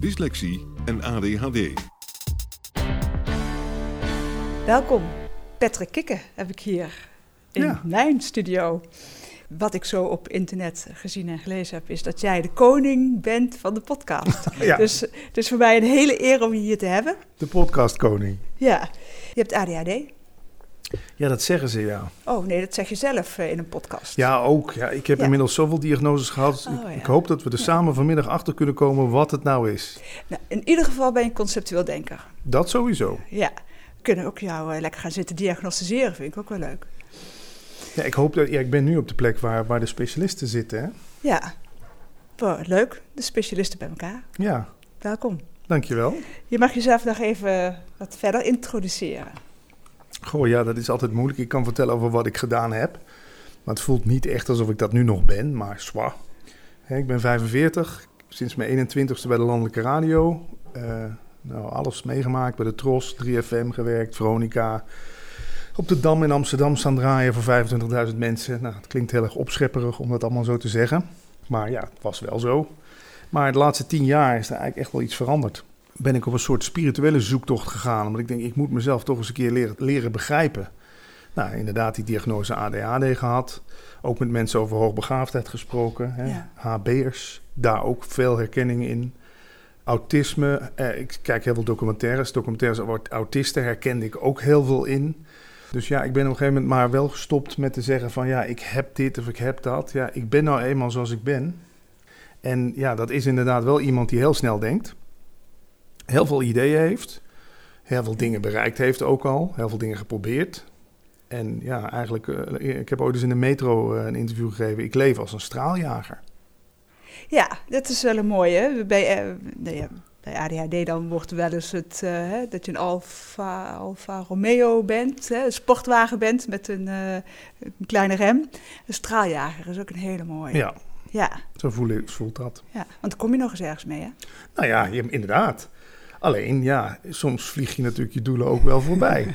dyslexie en ADHD. Welkom, Patrick Kikke heb ik hier in Ja. mijn studio. Wat ik zo op internet gezien en gelezen heb, is dat jij de koning bent van de podcast. Ja. Dus het is voor mij een hele eer om je hier te hebben. De podcastkoning. Ja, je hebt ADHD. Ja, dat zeggen ze, ja. Oh nee, dat zeg je zelf eh, in een podcast. Ja, ook. Ja, ik heb Ja. inmiddels zoveel diagnoses gehad. Oh, ik, ja. ik hoop dat we er samen vanmiddag achter kunnen komen wat het nou is. Nou, in ieder geval ben je een conceptueel denker. Dat sowieso. Ja, we kunnen ook jou eh, lekker gaan zitten diagnosticeren, vind ik ook wel leuk. Ja, ik hoop dat... Ja, ik ben nu op de plek waar, waar de specialisten zitten, hè? Ja, Wow, leuk. De specialisten bij elkaar. Ja, Welkom. dankjewel. Je mag jezelf nog even wat verder introduceren. Goh, ja, dat is altijd moeilijk. Ik kan vertellen over wat ik gedaan heb. Maar het voelt niet echt alsof ik dat nu nog ben, maar zwaar. Ik ben 45, sinds mijn 21ste bij de Landelijke Radio. Eh, nou, alles meegemaakt, bij de Tros, 3FM gewerkt, Veronica. Op de Dam in Amsterdam staan draaien voor 25.000 mensen. Nou, het klinkt heel erg opschepperig om dat allemaal zo te zeggen. Maar ja, het was wel zo. Maar de laatste tien jaar is er eigenlijk echt wel iets veranderd. Ben ik op een soort spirituele zoektocht gegaan. Omdat ik denk, ik moet mezelf toch eens een keer leren, leren begrijpen. Nou, inderdaad, die diagnose ADHD gehad. Ook met mensen over hoogbegaafdheid gesproken. Hè. Ja. HB'ers, daar ook veel herkenning in. Autisme, eh, ik kijk heel veel documentaires. Documentaires over autisten herkende ik ook heel veel in. Dus ja, ik ben op een gegeven moment maar wel gestopt met te zeggen van... ja, ik heb dit of ik heb dat. Ja, ik ben nou eenmaal zoals ik ben. En ja, dat is inderdaad wel iemand die heel snel denkt. Heel veel ideeën heeft. Heel veel dingen bereikt heeft ook al. Heel veel dingen geprobeerd. En ja, eigenlijk, eh, ik heb ooit eens in de metro eh, een interview gegeven. Ik leef als een straaljager. Ja, dat is wel een mooie. Bij, eh, nou ja, bij ADHD dan wordt wel eens het, eh, hè, dat je een Alfa, Alfa Romeo bent, hè, een sportwagen bent met een, eh, een kleine rem. Een straaljager is ook een hele mooie. Ja, ja, zo voel voelt dat. ja. want dan kom je nog eens ergens mee, hè? Nou ja, je- inderdaad. Alleen, ja, soms vlieg je natuurlijk je doelen ook wel voorbij.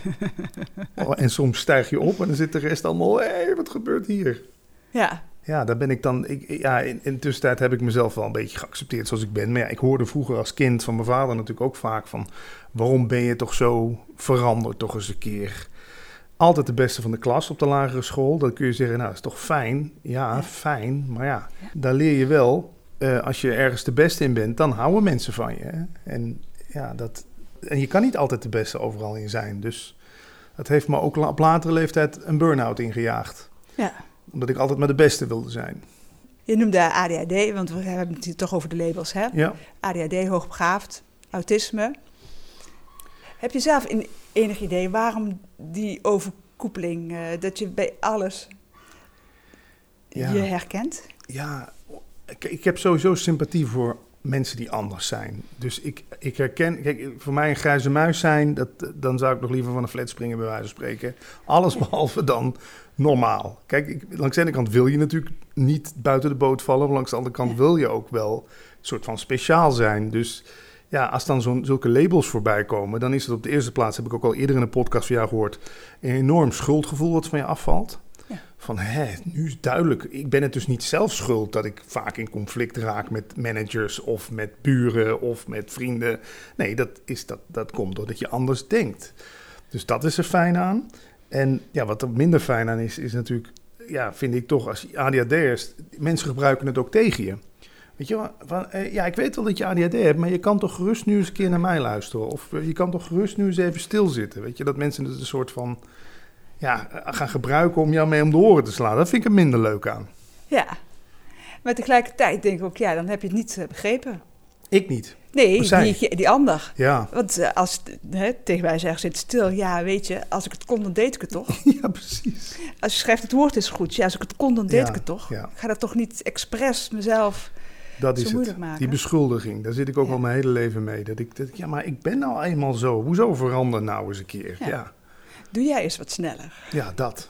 Oh, en soms stijg je op en dan zit de rest allemaal... Hé, hey, wat gebeurt hier? Ja, Ja, daar ben ik dan. Ik, ja, in, tussentijd heb ik mezelf wel een beetje geaccepteerd zoals ik ben. Maar ja, ik hoorde vroeger als kind van mijn vader natuurlijk ook vaak van. Waarom ben je toch zo veranderd, toch eens een keer? Altijd de beste van de klas op de lagere school. Dan kun je zeggen, nou, dat is toch fijn? Ja, Ja. fijn. Maar ja, Ja. daar leer je wel. eh, als je ergens de beste in bent, dan houden mensen van je. hè. En ja, dat. En je kan niet altijd de beste overal in zijn. Dus dat heeft me ook op latere leeftijd een burn-out ingejaagd ja. omdat ik altijd maar de beste wilde zijn. Je noemde ADHD, want we hebben het hier toch over de labels, hè? Ja. ADHD, hoogbegaafd, autisme. Heb je zelf enig idee waarom die overkoepeling, eh, dat je bij alles Ja. je herkent? Ja, ik, ik heb sowieso sympathie voor mensen die anders zijn. Dus ik, ik herken, kijk, voor mij een grijze muis zijn, dat, dan zou ik nog liever van een flat springen, bij wijze van spreken. Alles behalve dan normaal. Kijk, ik, langs de ene kant wil je natuurlijk niet buiten de boot vallen, maar langs de andere kant wil je ook wel een soort van speciaal zijn. Dus ja, als dan zo'n, zulke labels voorbij komen, dan is het op de eerste plaats, heb ik ook al eerder in een podcast van jou gehoord, een enorm schuldgevoel wat van je afvalt. Van, hè, nu is duidelijk, ik ben het dus niet zelf schuld dat ik vaak in conflict raak met managers of met buren of met vrienden. Nee, dat, is, dat, dat komt doordat je anders denkt. Dus dat is er fijn aan. En ja, wat er minder fijn aan is, is natuurlijk, ja, vind ik toch, als ADHD'ers, mensen gebruiken het ook tegen je. Weet je wel, eh, ja, ik weet wel dat je ADHD hebt, maar je kan toch gerust nu eens een keer naar mij luisteren. Of eh, je kan toch gerust nu eens even stilzitten. Weet je, dat mensen het een soort van, ja, eh, gaan gebruiken om jou mee om de oren te slaan. Dat vind ik er minder leuk aan. Ja. Maar tegelijkertijd denk ik ook, ja, dan heb je het niet eh, begrepen. Ik niet. Nee, die, die ander. Ja, Want eh, als hè, tegen mij zegt, zit stil. Ja, weet je, als ik het kon, dan deed ik het toch? ja precies. Als je schrijft het woord is goed. Ja, als ik het kon, dan deed Ja, ik het toch? ja. Ik ga dat toch niet expres mezelf... Dat Zo is het. moeilijk maken. Die beschuldiging, daar zit ik ook al mijn hele leven mee. Dat ik, dat ja, maar ik ben nou eenmaal zo. Hoezo verander nou eens een keer? Ja. Doe jij eens wat sneller. ja, dat.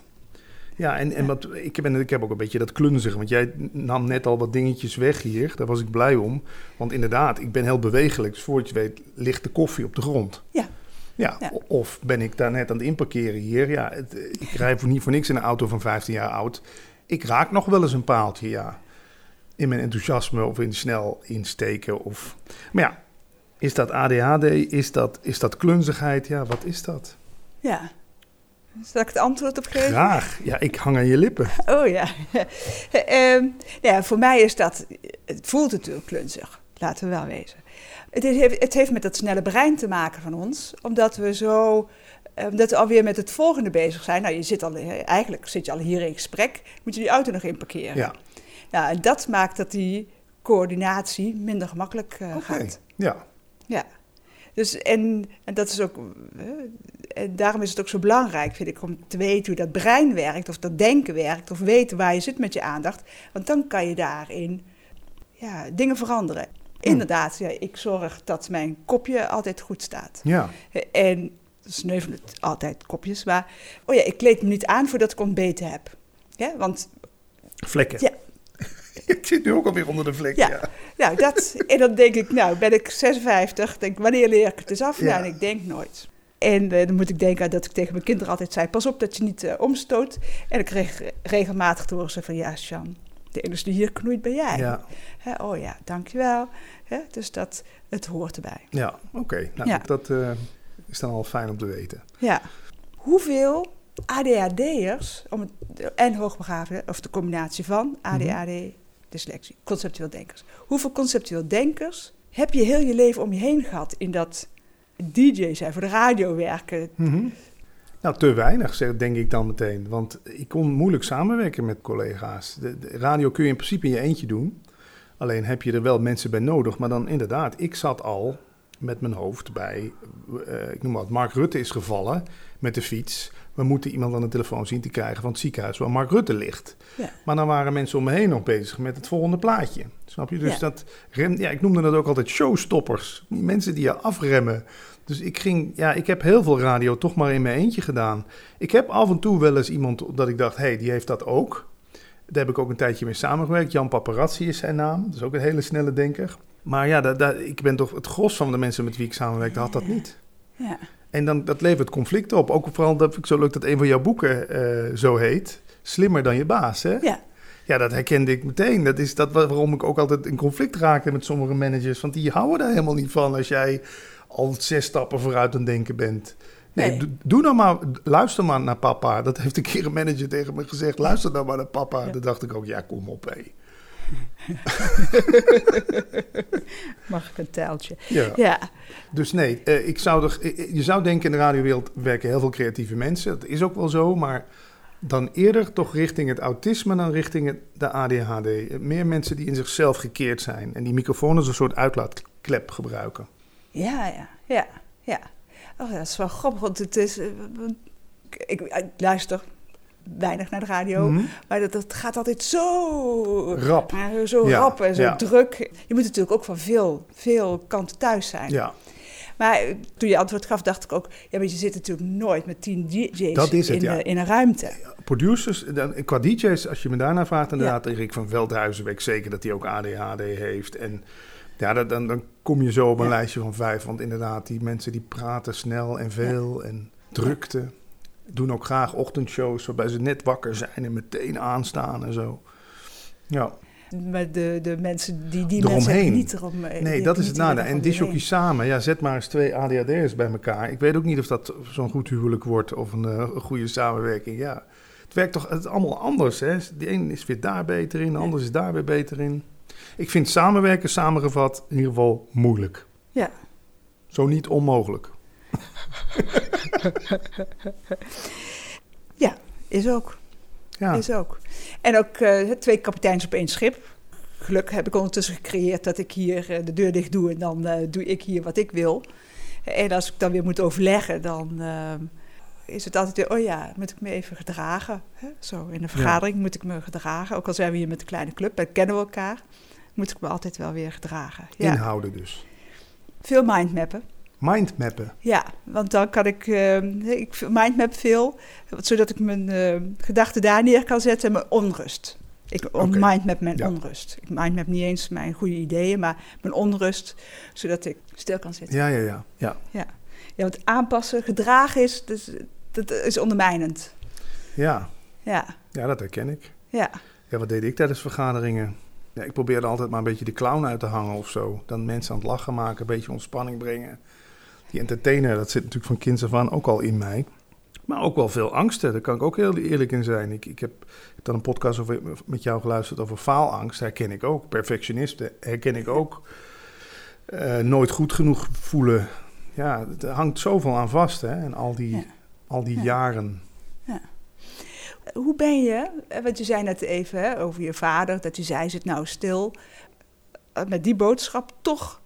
Ja, en, en wat, ik, ben, ik heb ook een beetje dat klunzig. Want jij nam net al wat dingetjes weg hier. Daar was ik blij om. Want inderdaad, ik ben heel bewegelijk. Dus voor je weet ligt de koffie op de grond. Ja. Ja, of ben ik daar net aan het inparkeren hier. Ja, het, ik rij voor niet voor niks in een auto van 15 jaar oud. Ik raak nog wel eens een paaltje, ja. In mijn enthousiasme of in snel insteken. Of... Maar ja, is dat ADHD? Is dat, is dat klunzigheid? Ja, wat is dat? Ja. Zal ik het antwoord op geven? Graag. Ja, ik hang aan je lippen. Oh ja. Ehm, ja. Voor mij is dat... Het voelt natuurlijk klunzig. Laten we wel wezen. Het heeft, het heeft met dat snelle brein te maken van ons. Omdat we zo... eh, Omdat we alweer met het volgende bezig zijn. Nou, je zit al, eh, eigenlijk zit je al hier in gesprek. Moet je die auto nog in parkeren. Ja, Nou, en dat maakt dat die coördinatie minder gemakkelijk eh, gaat. Ja, Ja. Dus en, en dat is ook. Eh, En daarom is het ook zo belangrijk, vind ik, om te weten hoe dat brein werkt, of dat denken werkt, of weten waar je zit met je aandacht. Want dan kan je daarin ja, dingen veranderen. Inderdaad, ja, ik zorg dat mijn kopje altijd goed staat. ja. En sneuvelen het altijd kopjes, maar oh ja, ik kleed me niet aan voordat ik ontbeten heb. Ja, want Vlekken. Ja. ik zit nu ook alweer onder de vlekken. Ja. Ja. Nou, dat, en dan denk ik, nou, ben ik 56, denk wanneer leer ik het eens af? Ja. Nou, en ik denk nooit. En eh, dan moet ik denken dat ik tegen mijn kinderen altijd zei, pas op dat je niet eh, omstoot. En ik kreeg regelmatig te horen van, ja, Sjan, de enige die hier knoeit ben jij. Ja, Hè, oh ja, dankjewel. Hè, dus dat, het hoort erbij. ja. oké. Nou, Ja. dat eh, is dan al fijn om te weten. Ja. Hoeveel ADHD'ers, en hoogbegaafden, of de combinatie van ADHD, dyslexie, conceptueel denkers. Hoeveel conceptueel denkers heb je heel je leven om je heen gehad in dat DJ zijn, voor de radio werken? Mhm. Nou, te weinig, zeg, denk ik dan meteen. Want ik kon moeilijk samenwerken met collega's. De, radio kun je in principe in je eentje doen. Alleen heb je er wel mensen bij nodig. Maar dan inderdaad, ik zat al met mijn hoofd bij, eh, ik noem maar wat, Mark Rutte is gevallen met de fiets. We moeten iemand aan de telefoon zien te krijgen van het ziekenhuis waar Mark Rutte ligt. Ja. Maar dan waren mensen om me heen nog bezig met het volgende plaatje. Snap je? Dus Ja. dat rem, ja, ik noemde dat ook altijd showstoppers. Mensen die je afremmen. Dus ik ging, ja, ik heb heel veel radio toch maar in mijn eentje gedaan. Ik heb af en toe wel eens iemand dat ik dacht, hé, hey, die heeft dat ook. Daar heb ik ook een tijdje mee samengewerkt. Jan Paparazzi is zijn naam. Dat is ook een hele snelle denker. Maar ja, da- da- ik ben toch het gros van de mensen met wie ik samenwerkte had dat niet. Ja. En dan, dat levert conflicten op. Ook vooral dat vind ik zo leuk dat een van jouw boeken eh, zo heet. Slimmer dan je baas, hè? Ja. Ja, dat herkende ik meteen. Dat is dat wa- waarom ik ook altijd in conflict raakte met sommige managers. Want die houden daar helemaal niet van als jij al zes stappen vooruit aan het denken bent. Nee, Nee. do- doe nou maar, luister maar naar papa. Dat heeft een keer een manager tegen me gezegd. Luister nou maar naar papa. Ja. Dan dacht ik ook, ja, kom op, hé. Mag ik een tijltje? Ja. Ja. Dus nee, eh, ik zou er, eh, je zou denken in de radiowereld werken heel veel creatieve mensen. Dat is ook wel zo, maar dan eerder toch richting het autisme dan richting het, de ADHD. Eh, Meer mensen die in zichzelf gekeerd zijn en die microfoon als een soort uitlaatklep gebruiken. Ja, ja, ja, ja. Oh, dat is wel grappig, want het is... eh, ik luister weinig naar de radio, Mhm. maar dat, dat gaat altijd zo... Rap. Zo Ja, rap en zo ja. druk. Je moet natuurlijk ook van veel, veel kanten thuis zijn. Ja, Maar eh, toen je antwoord gaf, dacht ik ook... Ja, maar je zit natuurlijk nooit met tien DJ's Dat is het, in, ja. eh, in een ruimte. producers, dan, qua DJ's, als je me daarna vraagt, inderdaad, Erik van Veldhuizen weet zeker dat hij ook ADHD heeft. En ja, dat, dan, dan kom je zo op een Ja. lijstje van vijf. Want inderdaad, die mensen die praten snel en veel en drukte. Doen ook graag ochtendshows waarbij ze net wakker zijn en meteen aanstaan en zo. Ja, Maar de, de mensen die die Eromheen. mensen hebben niet erom... nee, dat is het nadeel. En disjockeys samen, ja, zet maar eens twee ADHD'ers bij elkaar. Ik weet ook niet of dat zo'n goed huwelijk wordt of een, eh, een goede samenwerking. Ja, het werkt toch het is allemaal anders. Hè? De een is weer daar beter in, de ander is daar weer beter in. Ik vind samenwerken samengevat in ieder geval moeilijk. Ja. Zo niet onmogelijk. Ja, is ook. Ja. Is ook. En ook uh, twee kapiteins op één schip. Geluk heb ik ondertussen gecreëerd dat ik hier uh, de deur dicht doe en dan uh, doe ik hier wat ik wil. En als ik dan weer moet overleggen, dan is het altijd weer, oh ja, moet ik me even gedragen. Hè? Zo, in een vergadering ja. moet ik me gedragen. Ook al zijn we hier met een kleine club, en kennen we elkaar, moet ik me altijd wel weer gedragen. Ja. Inhouden dus. Veel mindmappen. Mindmappen? Ja, want dan kan ik, uh, ik mindmap veel, zodat ik mijn uh, gedachten daar neer kan zetten en mijn onrust. Ik okay. mindmap mijn ja. onrust. Ik mindmap niet eens mijn goede ideeën, maar mijn onrust, zodat ik stil kan zitten. Ja, ja, ja. Ja, ja. ja want aanpassen, gedragen is, dus, dat is ondermijnend. Ja. Ja. Ja, dat herken ik. Ja. Ja, wat deed ik tijdens vergaderingen? Ja, ik probeerde altijd maar een beetje de clown uit te hangen of zo. Dan mensen aan het lachen maken, een beetje ontspanning brengen. Die entertainer, dat zit natuurlijk van kinds af aan ook al in mij. Maar ook wel veel angsten, daar kan ik ook heel eerlijk in zijn. Ik, ik heb dan een podcast over, met jou geluisterd over faalangst, herken ik ook. Perfectionisten herken ik ook. Uh, nooit goed genoeg voelen. Ja, het hangt zoveel aan vast, hè. En al die, ja. al die ja. jaren. Ja. Hoe ben je, want je zei net even hè, over je vader, dat je zei, zit nou stil. Met die boodschap toch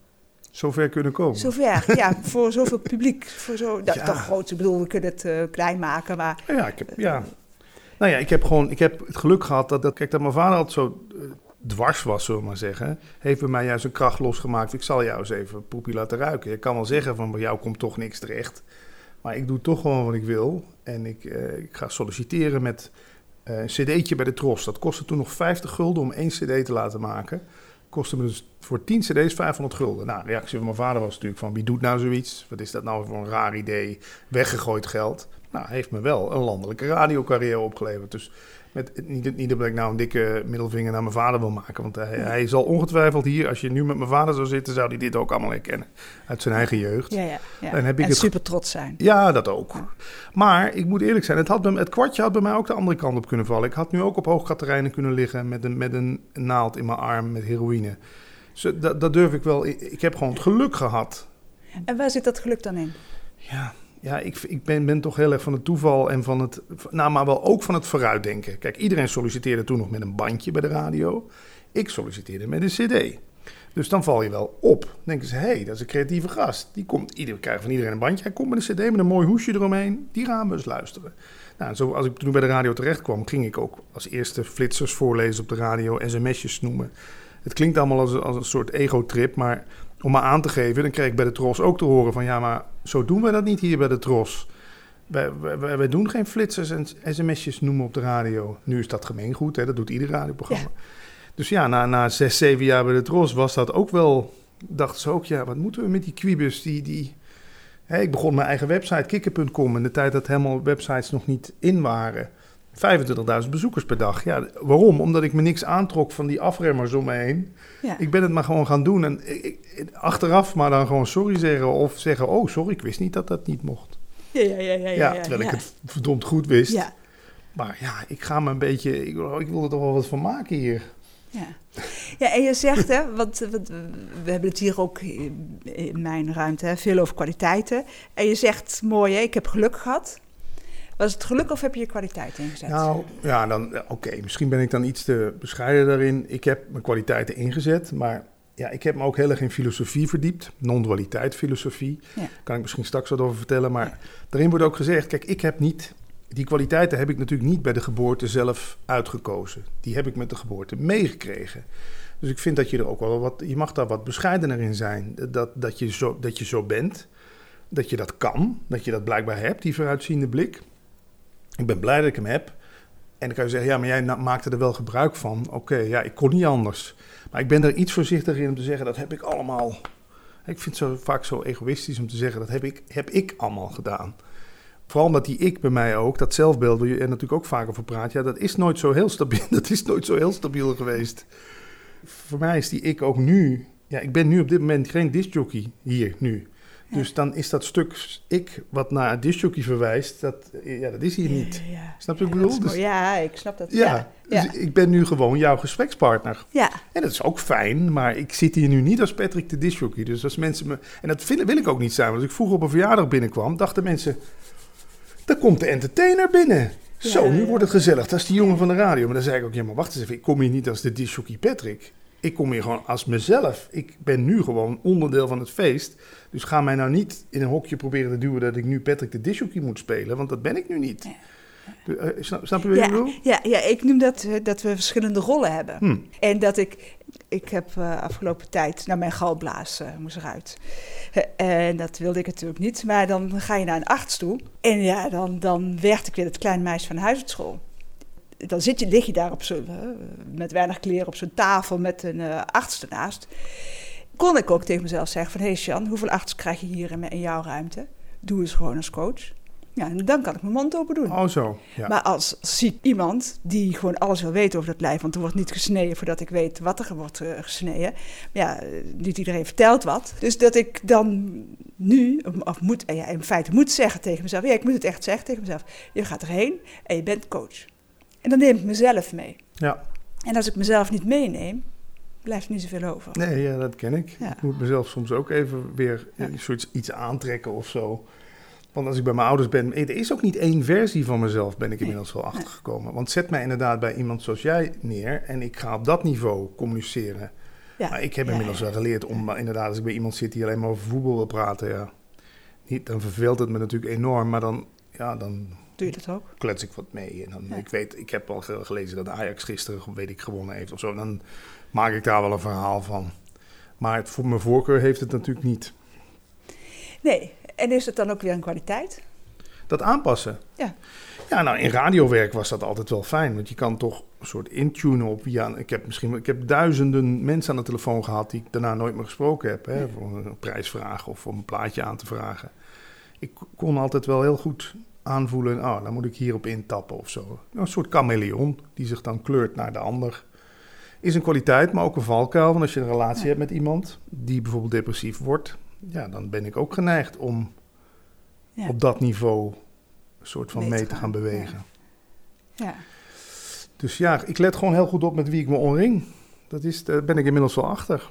zover kunnen komen. Zover, ja, voor zoveel publiek. Voor zo, dat ja. toch groot. Ik bedoel, we kunnen het uh, klein maken, maar... Ja, ik heb, ja. Nou ja, ik heb gewoon ik heb het geluk gehad dat, dat, kijk, dat mijn vader altijd zo uh, dwars was, zullen we maar zeggen. Heeft bij mij juist een kracht losgemaakt. Ik zal jou eens even poepie laten ruiken. Je kan wel zeggen van, bij jou komt toch niks terecht. Maar ik doe toch gewoon wat ik wil. En ik, uh, ik ga solliciteren met een cd'tje bij de Tros. Dat kostte toen nog 50 gulden om één cd te laten maken kostte me dus voor 10 cd's 500 gulden. Nou, de reactie van mijn vader was natuurlijk van... wie doet nou zoiets? Wat is dat nou voor een raar idee? Weggegooid geld. Nou, heeft me wel een landelijke radiocarrière opgeleverd. Dus met, niet, niet dat ik nou een dikke middelvinger naar mijn vader wil maken. Want hij, hij, zal ongetwijfeld hier, als je nu met mijn vader zou zitten... zou hij dit ook allemaal herkennen. Uit zijn eigen jeugd. Ja, ja, ja. En, heb ik en het, super trots zijn. Ja, dat ook. Maar ik moet eerlijk zijn, het, had, het kwartje had bij mij ook de andere kant op kunnen vallen. Ik had nu ook op hoogkaterijnen kunnen liggen met een, met een naald in mijn arm met heroïne. Dus dat, dat durf ik wel. Ik, ik heb gewoon het geluk gehad. En waar zit dat geluk dan in? Ja, ja, ik, ik ben, ben, toch heel erg van het toeval en van het. Nou, maar wel ook van het vooruitdenken. Kijk, iedereen solliciteerde toen nog met een bandje bij de radio. Ik solliciteerde met een CD. Dus dan val je wel op. Denken ze, hé, hey, dat is een creatieve gast. Die komt, iedereen krijgt van iedereen een bandje. Hij komt met een CD met een mooi hoesje eromheen. Die gaan we eens luisteren. Nou, zo, als ik toen bij de radio terecht kwam, ging ik ook als eerste flitsers voorlezen op de radio, sms'jes noemen. Het klinkt allemaal als, als een soort ego-trip, maar om maar aan te geven, dan kreeg ik bij de Tros ook te horen van ja, maar zo doen we dat niet hier bij de Tros. Wij, wij, wij doen geen flitsers en sms'jes noemen op de radio. Nu is dat gemeengoed, hè? dat doet ieder radioprogramma. Ja. Dus ja, na, na zes, zeven jaar bij de Tros was dat ook wel... Dachten ze ook, ja, wat moeten we met die quibus die... die hè, ik begon mijn eigen website, kikker.com, in de tijd dat helemaal websites nog niet in waren. 25.000 bezoekers per dag. Ja, waarom? Omdat ik me niks aantrok van die afremmers om me heen. Ja. Ik ben het maar gewoon gaan doen. En ik, achteraf maar dan gewoon sorry zeggen. Of zeggen, oh sorry, ik wist niet dat dat niet mocht. Ja, ja, ja. ja, ja, terwijl ik het verdomd goed wist. Ja. Maar ja, ik ga me een beetje... Ik, ik wil er toch wel wat van maken hier. Ja. ja, en je zegt, hè, want, want, we hebben het hier ook in mijn ruimte hè, veel over kwaliteiten. En je zegt, mooi, hè, ik heb geluk gehad. Was het geluk of heb je je kwaliteit ingezet? Nou, ja, dan oké. Misschien ben ik dan iets te bescheiden daarin. Ik heb mijn kwaliteiten ingezet, maar ja, ik heb me ook heel erg in filosofie verdiept. Non-dualiteit filosofie. Ja. Kan ik misschien straks wat over vertellen. Maar ja. daarin wordt ook gezegd, kijk, ik heb niet... Die kwaliteiten heb ik natuurlijk niet bij de geboorte zelf uitgekozen. Die heb ik met de geboorte meegekregen. Dus ik vind dat je er ook wel wat... Je mag daar wat bescheidener in zijn. Dat, dat, je, zo, dat je zo bent. Dat je dat kan. Dat je dat blijkbaar hebt, die vooruitziende blik. Ik ben blij dat ik hem heb. En dan kan je zeggen, ja, maar jij maakte er wel gebruik van. Oké, ja, ik kon niet anders. Maar ik ben er iets voorzichtiger in om te zeggen, dat heb ik allemaal... Ik vind het zo, vaak zo egoïstisch om te zeggen, dat heb ik, heb ik allemaal gedaan. Vooral omdat die ik bij mij ook, dat zelfbeeld waar je er natuurlijk ook vaak over praat... ja, dat is nooit zo heel stabiel, dat is nooit zo heel stabiel geweest. Voor mij is die ik ook nu... Ja, ik ben nu op dit moment geen discjockey hier, nu. Dus dan is dat stuk ik wat naar discjockey verwijst, dat, ja, dat is hier niet. Ja. Snap je wat ik bedoel? Dus- ja, ik snap dat. ja, dus ik ben nu gewoon jouw gesprekspartner. ja. En dat is ook fijn, maar ik zit hier nu niet als Patrick de disjockey. Dus als mensen me... En dat wil, wil ik ook niet zijn. Want als ik vroeger op een verjaardag binnenkwam, dachten mensen... Daar komt de entertainer binnen. Zo, nu wordt het gezellig. Dat is die jongen van de radio. Maar dan zei ik ook, ja, maar wacht eens even. Ik kom hier niet als de disjockey Patrick. Ik kom hier gewoon als mezelf. Ik ben nu gewoon onderdeel van het feest. Dus ga mij nou niet in een hokje proberen te duwen... dat ik nu Patrick de disjockey moet spelen. Want dat ben ik nu niet. Ja. Eh, snap, snap je wat ik Ja, bedoel? ja, ja, ik noem dat eh, dat we verschillende rollen hebben. Hm. En dat ik, ik heb eh, afgelopen tijd, naar mijn galblaas moest eruit. En dat wilde ik natuurlijk niet. Maar dan ga je naar een arts toe. En ja, dan, dan werd ik weer het kleine meisje van de huisartschool. Dan zit je, lig je daar op eh, met weinig kleren op zo'n tafel met een eh, arts ernaast. Kon ik ook tegen mezelf zeggen van... Hé hey Sjan, hoeveel arts krijg je hier in, in jouw ruimte? Doe eens gewoon als coach. Ja, en dan kan ik mijn mond open doen. Oh, zo. Ja. Maar als ziek iemand die gewoon alles wil weten over dat lijf, want er wordt niet gesneden voordat ik weet wat er wordt eh, gesneden. Ja, niet iedereen vertelt wat. Dus dat ik dan nu, of moet, eh, ja, in feite moet zeggen tegen mezelf, ja, ik moet het echt zeggen tegen mezelf. Je gaat erheen en je bent coach. En dan neem ik mezelf mee. ja. En als ik mezelf niet meeneem, blijft er niet zoveel over. Nee, ja, dat ken ik. Ja. Ik moet mezelf soms ook even weer Ja. zoiets, iets aantrekken of zo. Want als ik bij mijn ouders ben, er is ook niet één versie van mezelf, ben ik inmiddels wel achtergekomen. Want zet mij inderdaad bij iemand zoals jij neer en ik ga op dat niveau communiceren. Ja, Maar ik heb inmiddels wel geleerd om maar inderdaad, als ik bij iemand zit die alleen maar over voetbal wil praten, ja, niet, dan verveelt het me natuurlijk enorm, maar dan, ja, dan Doe je dat ook? klets ik wat mee. En dan, Ja. ik, weet, ik heb al ge- gelezen dat Ajax gisteren, weet ik, gewonnen heeft of zo. Dan maak ik daar wel een verhaal van. Maar het, voor mijn voorkeur heeft het natuurlijk niet. Nee. En is het dan ook weer een kwaliteit? Dat aanpassen. Ja. Ja, nou in radiowerk was dat altijd wel fijn. Want je kan toch een soort intunen op. Ja, ik heb misschien ik heb duizenden mensen aan de telefoon gehad die ik daarna nooit meer gesproken heb. Hè, voor een prijsvraag of om een plaatje aan te vragen. Ik kon altijd wel heel goed aanvoelen. Oh, dan moet ik hierop intappen of zo. Een soort chameleon die zich dan kleurt naar de ander. Is een kwaliteit, maar ook een valkuil. Want als je een relatie Ja. hebt met iemand die bijvoorbeeld depressief wordt. Ja, dan ben ik ook geneigd om Ja. op dat niveau een soort van Mee mee, te gaan, bewegen. ja. Dus ja, ik let gewoon heel goed op met wie ik me omring. Dat is, daar ben ik inmiddels wel achter.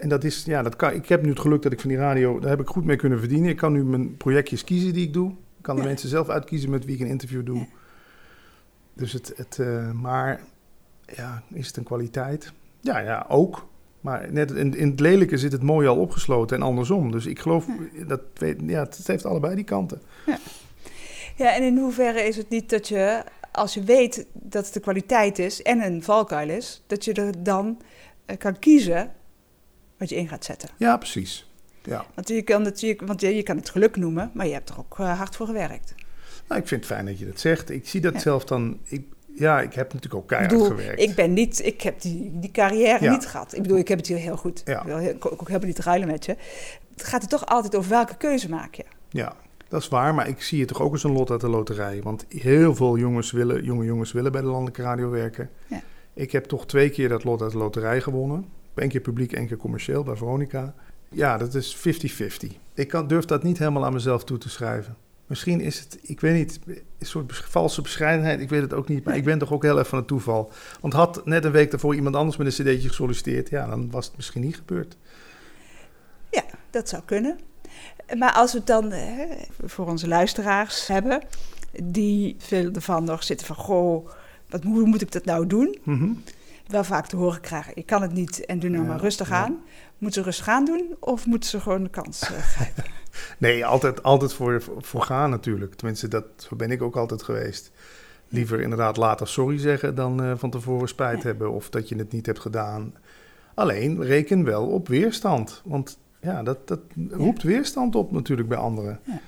En dat is, ja, dat kan, ik heb nu het geluk dat ik van die radio, daar heb ik goed mee kunnen verdienen. Ik kan nu mijn projectjes kiezen die ik doe. Kan de Ja. mensen zelf uitkiezen met wie ik een interview doe. Ja. Dus het, het eh, maar ja, is het een kwaliteit? Ja, ja, ook. Maar net in, in het lelijke zit het mooie al opgesloten en andersom. Dus ik geloof, dat weet, ja, het heeft allebei die kanten. Ja, en in hoeverre is het niet dat je, als je weet dat het de kwaliteit is en een valkuil is, dat je er dan eh, kan kiezen wat je in gaat zetten. Ja, precies. Ja. Want je kan het, je, want je, je kan het geluk noemen, maar je hebt er ook eh, hard voor gewerkt. Nou, ik vind het fijn dat je dat zegt. Ik zie dat Ja. zelf dan. Ik, ja, ik heb natuurlijk ook Ik keihard bedoel, gewerkt. ik ben niet, ik heb die, die carrière Ja. niet gehad. Ik bedoel, ik heb het hier heel goed. Ja. Ik wil ook helemaal niet ruilen met je. Het gaat er toch altijd over welke keuze maak je. Ja, dat is waar. Maar ik zie het toch ook als een lot uit de loterij. Want heel veel jongens willen, jonge jongens willen bij de landelijke radio werken. Ja. Ik heb toch twee keer dat lot uit de loterij gewonnen. Eén keer publiek, één keer commercieel bij Veronica. Ja, dat is 50-50. Ik kan, durf dat niet helemaal aan mezelf toe te schrijven. Misschien is het, ik weet niet, een soort valse bescheidenheid. Ik weet het ook niet. Maar ik ben toch ook heel erg van het toeval. Want had net een week daarvoor iemand anders met een cd'tje gesolliciteerd... ja, dan was het misschien niet gebeurd. Ja, dat zou kunnen. Maar als we het dan hè, voor onze luisteraars hebben, die veel ervan nog zitten van, goh, wat, hoe moet ik dat nou doen? Mhm. Wel vaak te horen krijgen, ik kan het niet en doe nou Ja, maar rustig ja. aan. Moeten ze rustig aan doen of moeten ze gewoon de kans eh, grijpen? Nee, altijd, altijd voor, voor gaan natuurlijk. Tenminste, dat, zo ben ik ook altijd geweest. Liever inderdaad later sorry zeggen dan eh, van tevoren spijt Ja. hebben of dat je het niet hebt gedaan. Alleen reken wel op weerstand. Want ja, dat, dat roept weerstand op natuurlijk bij anderen. Ja.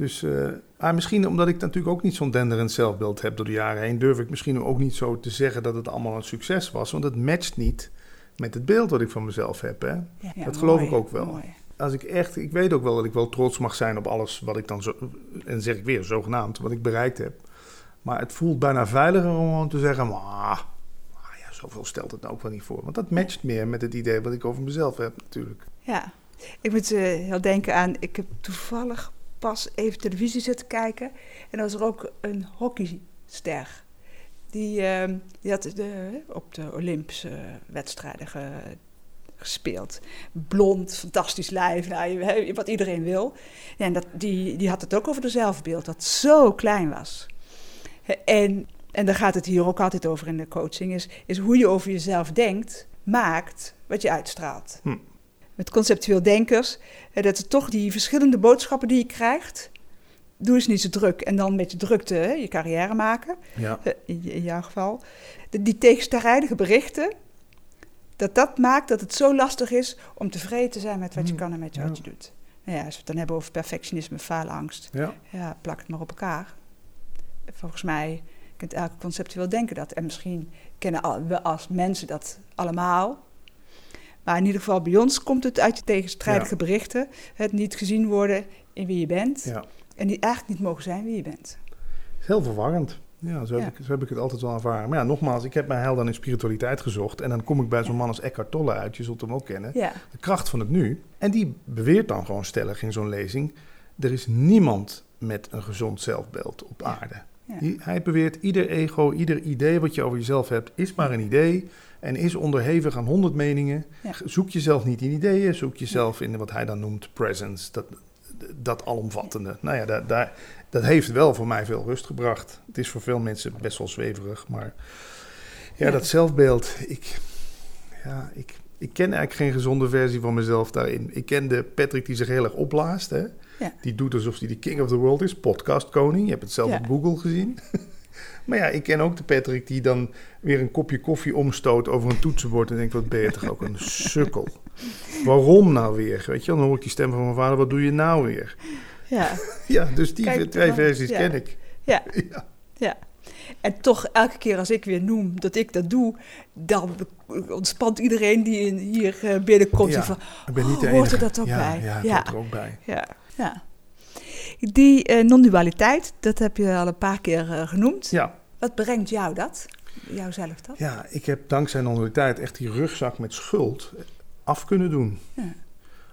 Dus eh, maar misschien omdat ik natuurlijk ook niet zo'n denderend zelfbeeld heb door de jaren heen, durf ik misschien ook niet zo te zeggen dat het allemaal een succes was. Want het matcht niet met het beeld wat ik van mezelf heb. Hè? Ja, Dat geloof ik ook wel. mooi. als ik echt, ik weet ook wel dat ik wel trots mag zijn op alles wat ik dan zo, en zeg ik weer zogenaamd, wat ik bereikt heb. Maar het voelt bijna veiliger om gewoon te zeggen, maar ah, ja, zoveel stelt het nou ook wel niet voor. Want dat matcht meer met het idee wat ik over mezelf heb natuurlijk. Ja. Ik moet uh, heel denken aan, ik heb toevallig pas even televisie zitten kijken. En er was er ook een hockeyster. Die, uh, die had de, op de Olympische wedstrijden ge, gespeeld. Blond, fantastisch lijf, nou, wat iedereen wil. En dat, die, die had het ook over de zelfbeeld, dat zo klein was. En, en daar gaat het hier ook altijd over in de coaching, is, is hoe je over jezelf denkt, maakt wat je uitstraalt. Hm. Met conceptueel denkers, dat er toch die verschillende boodschappen die je krijgt, doe eens niet zo druk. En dan met je drukte hè, je carrière maken, ja. in, in jouw geval. die tegenstrijdige berichten, dat dat maakt dat het zo lastig is om tevreden te zijn met wat je hmm. kan en met wat je doet. Nou ja, als we het dan hebben over perfectionisme, faalangst, ja. ja, plak het maar op elkaar. Volgens mij kent elke conceptueel denken dat. En misschien kennen we als mensen dat allemaal. Maar in ieder geval bij ons komt het uit je tegenstrijdige berichten. Het niet gezien worden in wie je bent. Ja. En die eigenlijk niet mogen zijn wie je bent. Heel verwarrend. Ja zo, heb Ik, zo heb ik het altijd wel ervaren. Maar ja, nogmaals, ik heb mijn heil dan in spiritualiteit gezocht. En dan kom ik bij zo'n man als Eckhart Tolle uit. Je zult hem ook kennen. De kracht van het nu. En die beweert dan gewoon stellig in zo'n lezing... er is niemand met een gezond zelfbeeld op aarde. hij beweert, ieder ego, ieder idee wat je over jezelf hebt... is maar een idee en is onderhevig aan honderd meningen. Zoek jezelf niet in ideeën, zoek jezelf in wat hij dan noemt presence. Dat, dat alomvattende. Nou ja, daar, daar, dat heeft wel voor mij veel rust gebracht. Het is voor veel mensen best wel zweverig, maar ja, dat zelfbeeld, ik, ja, ik, ik ken eigenlijk geen gezonde versie van mezelf daarin. Ik ken de Patrick die zich heel erg opblaast, hè? Ja. Die doet alsof hij de king of the world is, podcast koning. Je hebt het zelf op Google gezien. maar ja, ik ken ook de Patrick die dan weer een kopje koffie omstoot over een toetsenbord en denkt, wat ben je toch ook een sukkel. Waarom nou weer? Weet je, dan hoor ik die stem van mijn vader, wat doe je nou weer? Ja, ja dus die twee versies ken ik. Ja. ja. ja. En toch, elke keer als ik weer noem dat ik dat doe, dan ontspant iedereen die hier eh, binnenkomt. Ja, van, ik ben niet oh, hoort er dat ook bij? Ja, ja. er ook bij. Ja, ja. Die uh, non-dualiteit, dat heb je al een paar keer uh, genoemd. Ja. Wat brengt jou dat? Jouzelf dat? Ja, ik heb dankzij non-dualiteit echt die rugzak met schuld af kunnen doen. Ja.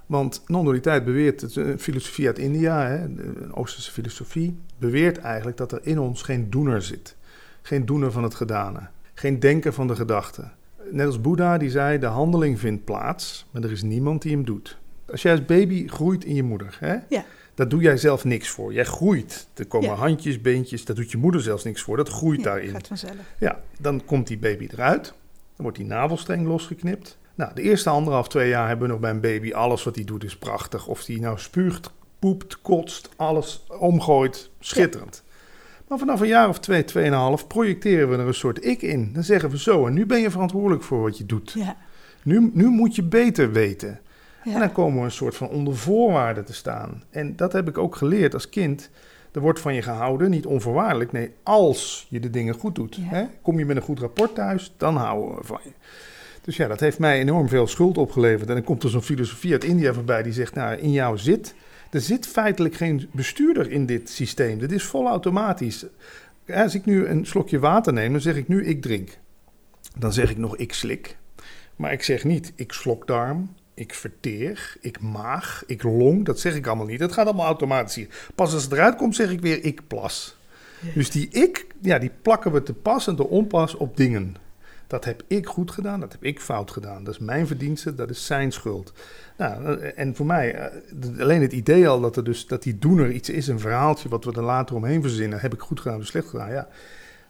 Want non-dualiteit beweert, het een filosofie uit India, hè, een Oosterse filosofie, beweert eigenlijk dat er in ons geen doener zit. Geen doener van het gedane. Geen denken van de gedachte. Net als Boeddha die zei, de handeling vindt plaats, maar er is niemand die hem doet. Als jij als baby groeit in je moeder, hè, ja. Daar doe jij zelf niks voor. Jij groeit. Er komen handjes, beentjes, daar doet je moeder zelfs niks voor. Dat groeit ja, daarin. Gaat vanzelf. Ja, dan komt die baby eruit. Dan wordt die navelstreng losgeknipt. Nou, de eerste anderhalf, twee jaar hebben we nog bij een baby alles wat hij doet is prachtig. Of die nou spuugt, poept, kotst, alles omgooit, schitterend. Maar vanaf een jaar of twee, tweeënhalf projecteren we er een soort ik in. Dan zeggen we zo, en nu ben je verantwoordelijk voor wat je doet. Ja. Nu, nu moet je beter weten. Ja. En dan komen we een soort van onder voorwaarden te staan. En dat heb ik ook geleerd als kind. Er wordt van je gehouden, niet onvoorwaardelijk. Nee, als je de dingen goed doet. Hè? Kom je met een goed rapport thuis, dan houden we van je. Dus ja, dat heeft mij enorm veel schuld opgeleverd. En dan komt er zo'n filosofie uit India voorbij die zegt, nou, in jou zit... Er zit feitelijk geen bestuurder in dit systeem. Dit is vol automatisch. Als ik nu een slokje water neem, dan zeg ik nu ik drink. Dan zeg ik nog ik slik. Maar ik zeg niet ik slokdarm, ik verteer, ik maag, ik long. Dat zeg ik allemaal niet. Dat gaat allemaal automatisch hier. Pas als het eruit komt, zeg ik weer ik plas. Dus die ik, ja, die plakken we te pas en te onpas op dingen. Dat heb ik goed gedaan, dat heb ik fout gedaan. Dat is mijn verdienste, dat is zijn schuld. Nou, eh, en voor mij, eh, alleen het idee al dat, er dus, dat die doener iets is, een verhaaltje wat we er later omheen verzinnen, heb ik goed gedaan of slecht gedaan. Ja,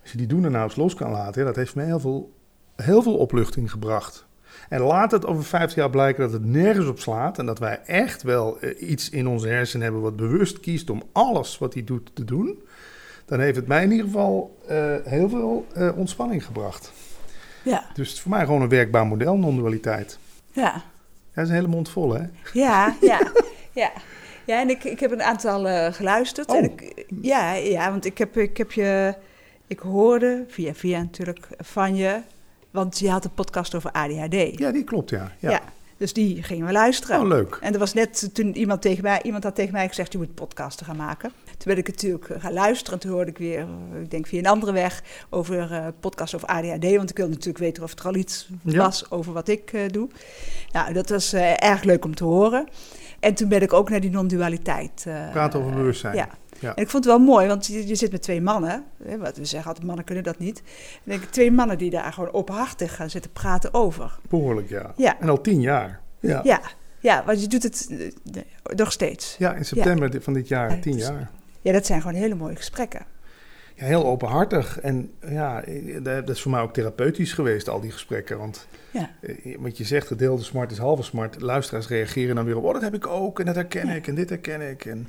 als je die doener nou eens los kan laten, dat heeft mij heel veel, heel veel opluchting gebracht. En laat het over 50 jaar blijken dat het nergens op slaat en dat wij echt wel eh, iets in onze hersenen hebben wat bewust kiest om alles wat hij doet te doen. Dan heeft het mij in ieder geval heel veel ontspanning gebracht. Ja. Dus het is voor mij gewoon een werkbaar model, non-dualiteit. Ja. Dat is een hele mond vol, hè? Ja, ja, ja. Ja, en ik, ik heb een aantal uh, geluisterd. Oh. En ik, ja, ja, want ik heb, ik heb je... Ik hoorde, via via natuurlijk, van je... Want je had een podcast over ADHD. Ja, die klopt, ja. ja. ja Dus die gingen we luisteren. Oh, leuk. En er was net toen iemand tegen mij, iemand had tegen mij gezegd, je moet podcasten gaan maken. Toen ben ik natuurlijk gaan luisteren en toen hoorde ik weer, eh, ik denk via een andere weg, over uh, podcast over ADHD. Want ik wilde natuurlijk weten of er al iets Ja. was over wat ik eh, doe. Nou, dat was eh, erg leuk om te horen. En toen ben ik ook naar die non-dualiteit. eh, Praten over bewustzijn. Ja. Ja. En ik vond het wel mooi, want je, je zit met twee mannen. Hè, wat we zeggen altijd, mannen kunnen dat niet. En denk ik, twee mannen die daar gewoon openhartig gaan zitten praten over. Behoorlijk, ja. Ja. En al tien jaar. Ja, Ja, ja want je doet het eh, nog steeds. Ja, in september van dit jaar, Ja, tien dus- jaar. Ja, dat zijn gewoon hele mooie gesprekken. Ja, heel openhartig. En ja, eh, dat is voor mij ook therapeutisch geweest, al die gesprekken. Want Ja. eh, wat je zegt, gedeelde smart is halve smart. Luisteraars reageren dan weer op, oh, dat heb ik ook. En dat herken Ja. ik en dit herken ik. En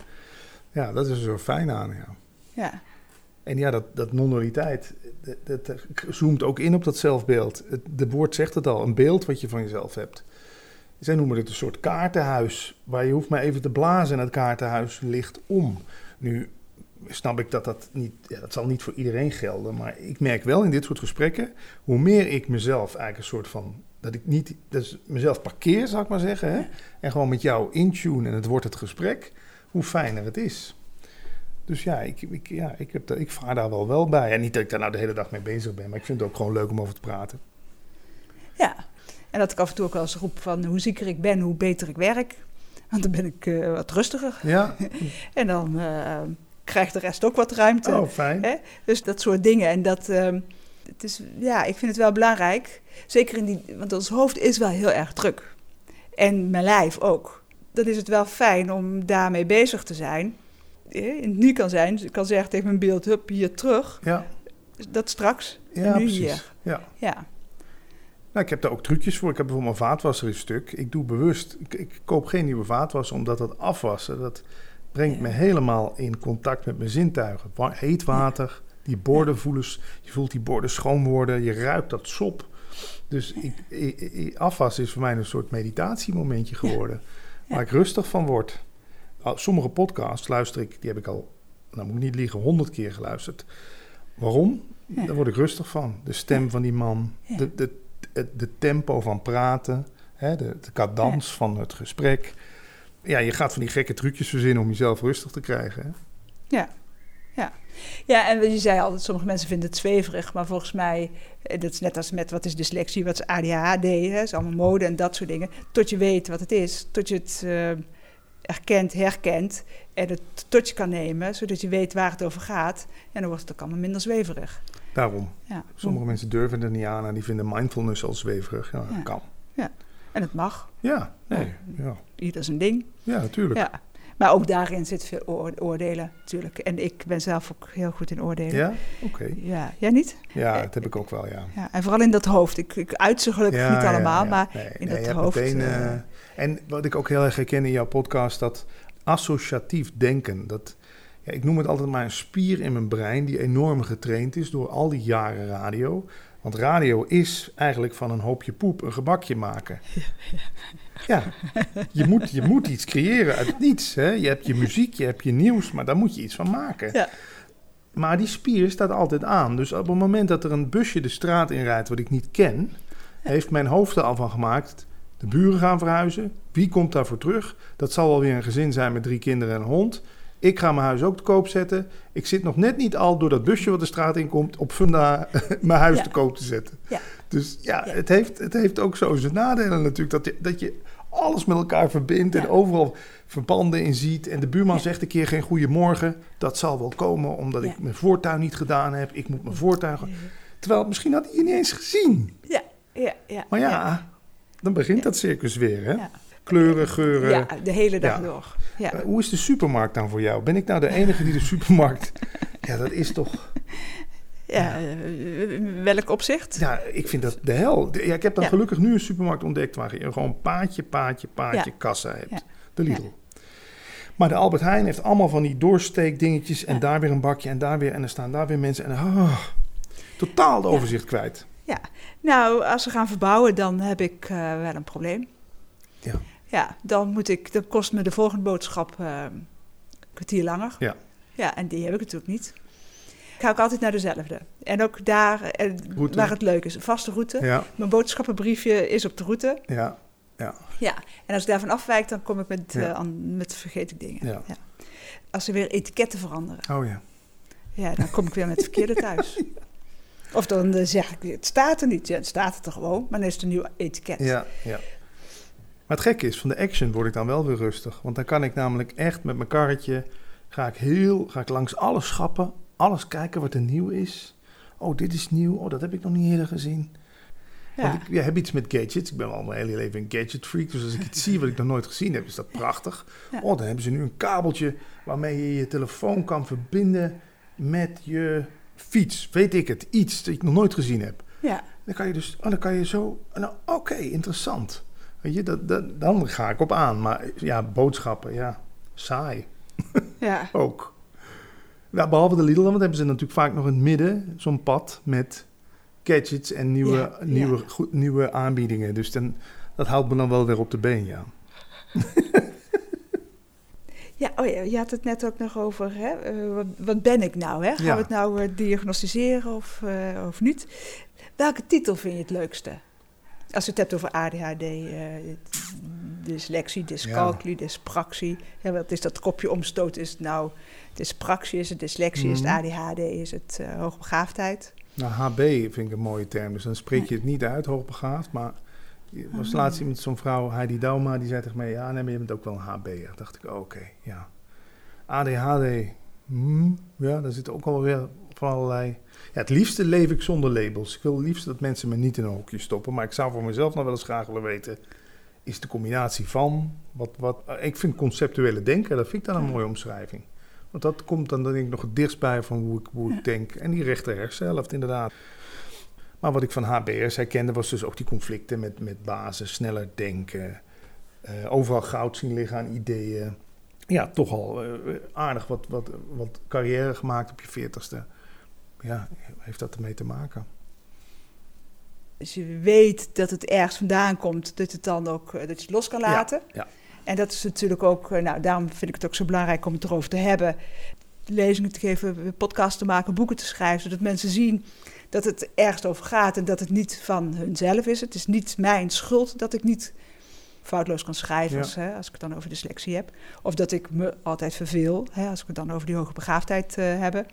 ja, dat is er zo fijn aan, ja. Ja, En ja, dat, dat non-dualiteit, dat, dat, dat zoomt ook in op dat zelfbeeld. Het de woord zegt het al, een beeld wat je van jezelf hebt. Zij noemen het een soort kaartenhuis, waar je hoeft maar even te blazen en het kaartenhuis ligt om. Nu snap ik dat dat niet, ja, dat zal niet voor iedereen gelden, maar ik merk wel in dit soort gesprekken, hoe meer ik mezelf eigenlijk een soort van, dat ik niet, dus mezelf parkeer, zou ik maar zeggen, hè, en gewoon met jou intune en het wordt het gesprek, hoe fijner het is. Dus ja, ik, ik, ja ik, heb, dat- ik vaar daar wel wel bij. En niet dat ik daar nou de hele dag mee bezig ben, maar ik vind het ook gewoon leuk om over te praten. ja. En dat ik af en toe ook wel eens roep van hoe zieker ik ben, hoe beter ik werk. Want dan ben ik eh, wat rustiger. Ja? En dan eh, krijgt de rest ook wat ruimte. Oh, fijn. Hè? Dus dat soort dingen. En dat, ehm, het is, ja, ik vind het wel belangrijk. Zeker in die, want ons hoofd is wel heel erg druk. En mijn lijf ook. Dan is het wel fijn om daarmee bezig te zijn. In het nu kan zijn. Dus ik kan zeggen tegen mijn beeld, hup, hier terug. Ja, Dat straks. ja en nu precies. hier. Ja. Ja, Nou, ik heb daar ook trucjes voor. Ik heb bijvoorbeeld mijn vaatwasser is stuk. Ik doe bewust, ik, ik koop geen nieuwe vaatwasser, omdat dat afwassen, dat brengt me helemaal in contact met mijn zintuigen. Heet water, die borden voelen, je voelt die borden schoon worden, je ruikt dat sop. Dus ik, ik, ik- afwassen is voor mij een soort meditatiemomentje geworden, waar ik rustig van word. Sommige podcasts luister ik, die heb ik al, nou moet ik niet liegen, honderd keer geluisterd. Waarom? Daar word ik rustig van. De stem van die man, de, de, het de tempo van praten, hè, de, de cadans van het gesprek. Ja, je gaat van die gekke trucjes verzinnen om jezelf rustig te krijgen. Hè? Ja, en je zei altijd, sommige mensen vinden het zweverig, maar volgens mij, eh, dat is net als met wat is dyslexie, wat is ADHD, hè, is allemaal mode en dat soort dingen. Tot je weet wat het is, tot je het eh, erkent, herkent en het tot je kan nemen, zodat je weet waar het over gaat. En dan wordt het ook allemaal minder zweverig. Daarom. Ja. Sommige mensen durven er niet aan en die vinden mindfulness al zweverig. Ja, dat Ja. kan. En het mag, Ja, nee, ja. Ieder zijn ding. ja natuurlijk. Ja? Ja. Maar ook daarin zit veel oor- oordelen natuurlijk. En ik ben zelf ook heel goed in oordelen. Oké. Ja, jij niet? Ja, dat heb ik ook wel, ja. Ja, en vooral in dat hoofd. Ik, ik uit ze gelukkig Ja, niet ja, allemaal, ja. maar Nee, in nee, dat hoofd, meteen, eh, eh, en wat ik ook heel erg herken in jouw podcast, dat associatief denken. Dat, ja, ik noem het altijd maar een spier in mijn brein die enorm getraind is door al die jaren radio. Want radio is eigenlijk van een hoopje poep een gebakje maken. Ja, je moet, je moet iets creëren uit niets. Hè? Je hebt je muziek, je hebt je nieuws, maar daar moet je iets van maken. Ja. Maar die spier staat altijd aan. Dus op het moment dat er een busje de straat inrijdt wat ik niet ken, heeft mijn hoofd er al van gemaakt. De buren gaan verhuizen. Wie komt daarvoor terug? Dat zal wel weer een gezin zijn met drie kinderen en een hond. Ik ga mijn huis ook te koop zetten. Ik zit nog net niet al door dat busje wat de straat in komt op funda mijn huis Ja. te koop te zetten. Ja. Dus ja, Ja. Het, heeft, het heeft ook zo zijn nadelen natuurlijk. Dat je, dat je alles met elkaar verbindt en Ja. overal verbanden in ziet. En de buurman Ja. zegt een keer geen goeiemorgen. Dat zal wel komen omdat ik mijn voortuin niet gedaan heb. Ik moet mijn voortuin... Terwijl misschien had hij je niet eens gezien. Ja, ja, ja. Maar ja, dan begint dat circus weer, hè? Kleuren, geuren. Ja, de hele dag door. Ja. Eh, hoe is de supermarkt dan voor jou? Ben ik nou de enige die de supermarkt... Ja, dat is toch... ja, eh, welk opzicht? Ja, ik vind dat de hel. Ja, ik heb dan Ja. gelukkig nu een supermarkt ontdekt... waar je gewoon paadje, paadje, paadje Ja. kassa hebt. Ja. De Lidl. Maar de Albert Heijn heeft allemaal van die doorsteekdingetjes... en Ja. daar weer een bakje en daar weer... en er staan daar weer mensen en... ah, totaal de Ja. overzicht kwijt. Nou, als we gaan verbouwen, dan heb ik eh, wel een probleem. Ja. Ja, dan moet ik, dan kost me de volgende boodschap eh, een kwartier langer. Ja. Ja, en die heb ik natuurlijk niet. Ik ga ook altijd naar dezelfde. En ook daar, eh, Route. waar het leuk is, een vaste route. Ja, Mijn boodschappenbriefje is op de route. ja. Ja. Ja, en als ik daarvan afwijk, dan kom ik met, Ja. eh, met vergeet ik dingen. Ja. Als er weer etiketten veranderen, Oh ja. ja, dan kom ik weer met het verkeerde thuis. Of dan eh, zeg ik, het staat er niet. Ja, het staat er gewoon, maar dan is het een nieuw etiket. Ja, ja. Maar het gekke is, van de action word ik dan wel weer rustig. Want dan kan ik namelijk echt met mijn karretje... ga ik, heel, ga ik langs alle schappen, alles kijken wat er nieuw is. Oh, dit is nieuw. Oh, dat heb ik nog niet eerder gezien. Ja. Want ik ja, heb iets met gadgets. Ik ben al mijn hele leven een gadget freak. Dus als ik iets zie wat ik nog nooit gezien heb, is dat prachtig. Ja. Oh, dan hebben ze nu een kabeltje waarmee je je telefoon kan verbinden met je fiets. Weet ik het. Iets dat ik nog nooit gezien heb. ja. Dan kan je dus, oh, dan kan je zo, nou, oké, interessant. Weet je, dat, dat, dan ga ik op aan. Maar ja, boodschappen, ja, saai ja. ook. Ja, behalve de Lidl, want hebben ze natuurlijk vaak nog in het midden zo'n pad met gadgets en nieuwe, Ja, ja. nieuwe, goed, nieuwe aanbiedingen. Dus dan, dat houdt me dan wel weer op de been, ja. Ja, oh ja, je had het net ook nog over, hè? eh, wat, wat ben ik nou? Hè? Gaan Ja. we het nou eh, diagnosticeren of, eh, of niet? Welke titel vind je het leukste? Als je het hebt over ADHD, dyslexie, dyscalculie, dyspraxie. Ja, wat is dat kopje omstoot? Is het nou dyspraxie, is het dyslexie, is het Mhm. ADHD, is het eh, hoogbegaafdheid? Nou, HB vind ik een mooie term. Dus dan spreek je het niet uit, hoogbegaafd. Maar er was Ah. laatst iemand, zo'n vrouw, Heidi Dauma, die zei tegen mij... Ja, nee, maar je bent ook wel een HB'er. dacht ik, oh, oké, ja. ADHD, hmm, ja, daar zit ook alweer van allerlei... Ja, het liefste leef ik zonder labels. Ik wil het liefst dat mensen me niet in een hokje stoppen. Maar ik zou voor mezelf nog wel eens graag willen weten... Is de combinatie van... Wat, wat, ik vind conceptuele denken, dat vind ik dan een mooie omschrijving. Want dat komt dan denk ik nog het dichtst bij van hoe ik, hoe ik denk. En die rechter hersenhelft inderdaad. Maar wat ik van HBR's herkende was dus ook die conflicten met, met basis, sneller denken. eh, overal goud zien liggen aan ideeën. Ja, toch al eh, aardig wat, wat, wat carrière gemaakt op je veertigste. Ja, heeft dat ermee te maken? Als je weet dat het ergens vandaan komt, dat, het dan ook, eh, dat je het los kan laten. ja. En dat is natuurlijk ook, eh, nou, daarom vind ik het ook zo belangrijk om het erover te hebben. Lezingen te geven, podcasts te maken, boeken te schrijven, zodat mensen zien dat het ergens over gaat en dat het niet van hunzelf is. Het is niet mijn schuld dat ik niet foutloos kan schrijven, Ja. als, hè, als ik het dan over dyslexie heb. Of dat ik me altijd verveel, hè, als ik het dan over die hoge begaafdheid eh heb.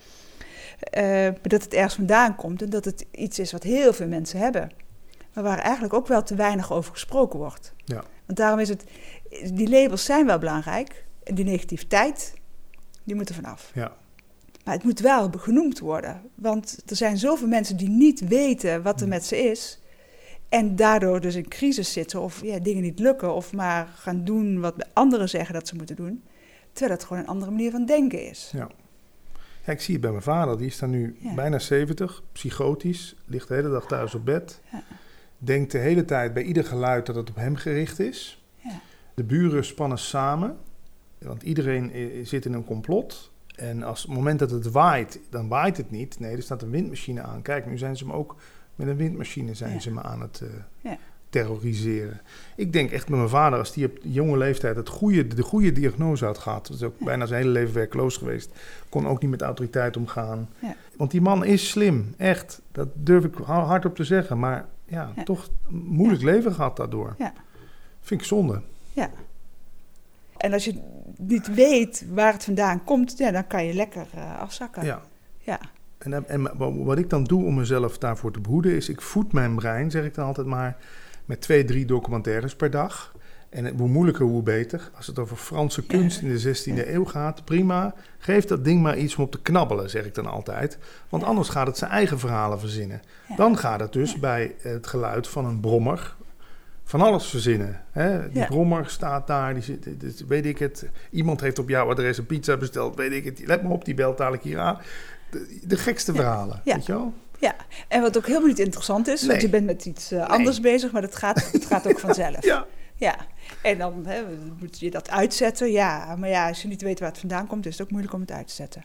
Maar dat het ergens vandaan komt en dat het iets is wat heel veel mensen hebben. Maar waar eigenlijk ook wel te weinig over gesproken wordt. Ja. Want daarom is het, die labels zijn wel belangrijk. En die negativiteit, die moet er vanaf. Ja. Maar het moet wel genoemd worden. Want er zijn zoveel mensen die niet weten wat er met ze is. En daardoor dus in crisis zitten of ja, dingen niet lukken. Of maar gaan doen wat anderen zeggen dat ze moeten doen. Terwijl het gewoon een andere manier van denken is. Ja. Ja, ik zie het bij mijn vader. Die is dan nu Ja. bijna 70, psychotisch, ligt de hele dag thuis op bed. Ja. Denkt de hele tijd bij ieder geluid dat het op hem gericht is. Ja. De buren spannen samen, want iedereen i- zit in een complot. En als het moment dat het waait, dan waait het niet. Nee, er staat een windmachine aan. Kijk, nu zijn ze me ook met een windmachine zijn ze me aan het eh, Ja. Terroriseren. Ik denk echt met mijn vader, als die op jonge leeftijd het goede, de goede diagnose had gehad, dat is ook Ja. bijna zijn hele leven werkloos geweest, kon ook niet met autoriteit omgaan. Ja. Want die man is slim, echt. Dat durf ik hardop te zeggen. Maar ja, Ja. toch een moeilijk leven gehad daardoor. Ja. Vind ik zonde. En als je niet weet waar het vandaan komt, ja, dan kan je lekker eh, afzakken. Ja. Ja. En, en wa- wat ik dan doe om mezelf daarvoor te behoeden, is ik voed mijn brein, zeg ik dan altijd maar, met twee, drie documentaires per dag. En hoe moeilijker, hoe beter. Als het over Franse kunst in de 16e eeuw gaat, prima. Geef dat ding maar iets om op te knabbelen, zeg ik dan altijd. Want anders gaat het zijn eigen verhalen verzinnen. Dan gaat het dus bij het geluid van een brommer van alles verzinnen. Hè? Die brommer staat daar, die zit, weet ik het. Iemand heeft op jouw adres een pizza besteld, weet ik het. Let maar op, die belt dadelijk hier aan. De, de gekste verhalen, weet je wel? Ja, en wat ook helemaal niet interessant is, want je bent met iets eh, anders bezig, maar dat gaat, het gaat ook vanzelf. Ja. Ja, en dan hè, moet je dat uitzetten. Ja, maar ja, als je niet weet waar het vandaan komt, is het ook moeilijk om het uit te zetten.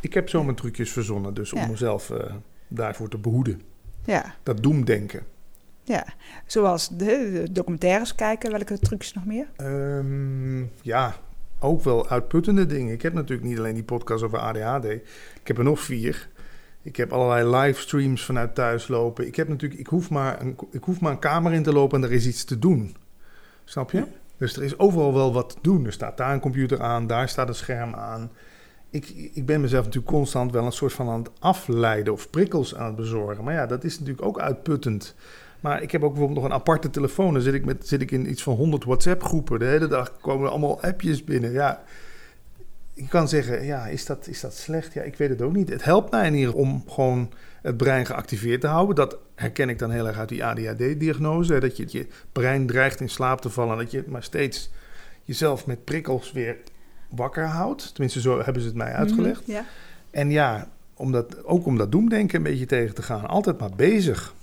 Ik heb zo mijn trucjes verzonnen, dus om mezelf eh, daarvoor te behoeden. Ja, Dat doemdenken. ja. Zoals de, de documentaires kijken, welke trucjes nog meer? Ehm, ja, ook wel uitputtende dingen. Ik heb natuurlijk niet alleen die podcast over ADHD. Ik heb er nog vier. Ik heb allerlei livestreams vanuit thuis lopen. Ik, heb natuurlijk, ik, hoef maar een, ik hoef maar een kamer in te lopen en er is iets te doen. Snap je? Dus er is overal wel wat te doen. Er staat daar een computer aan, daar staat een scherm aan. Ik, ik ben mezelf natuurlijk constant wel een soort van aan het afleiden of prikkels aan het bezorgen. Maar ja, dat is natuurlijk ook uitputtend. Maar ik heb ook bijvoorbeeld nog een aparte telefoon. Dan zit ik, met, zit ik in iets van 100 WhatsApp-groepen. De hele dag komen er allemaal appjes binnen. Ja, je kan zeggen, ja, is dat, is dat slecht? Ja, ik weet het ook niet. Het helpt mij in ieder geval om gewoon het brein geactiveerd te houden. Dat herken ik dan heel erg uit die ADHD-diagnose. Dat je je brein dreigt in slaap te vallen. Dat je maar steeds jezelf met prikkels weer wakker houdt. Tenminste, zo hebben ze het mij uitgelegd. Mhm, ja. En ja, om dat, ook om dat doemdenken een beetje tegen te gaan. Altijd maar bezig.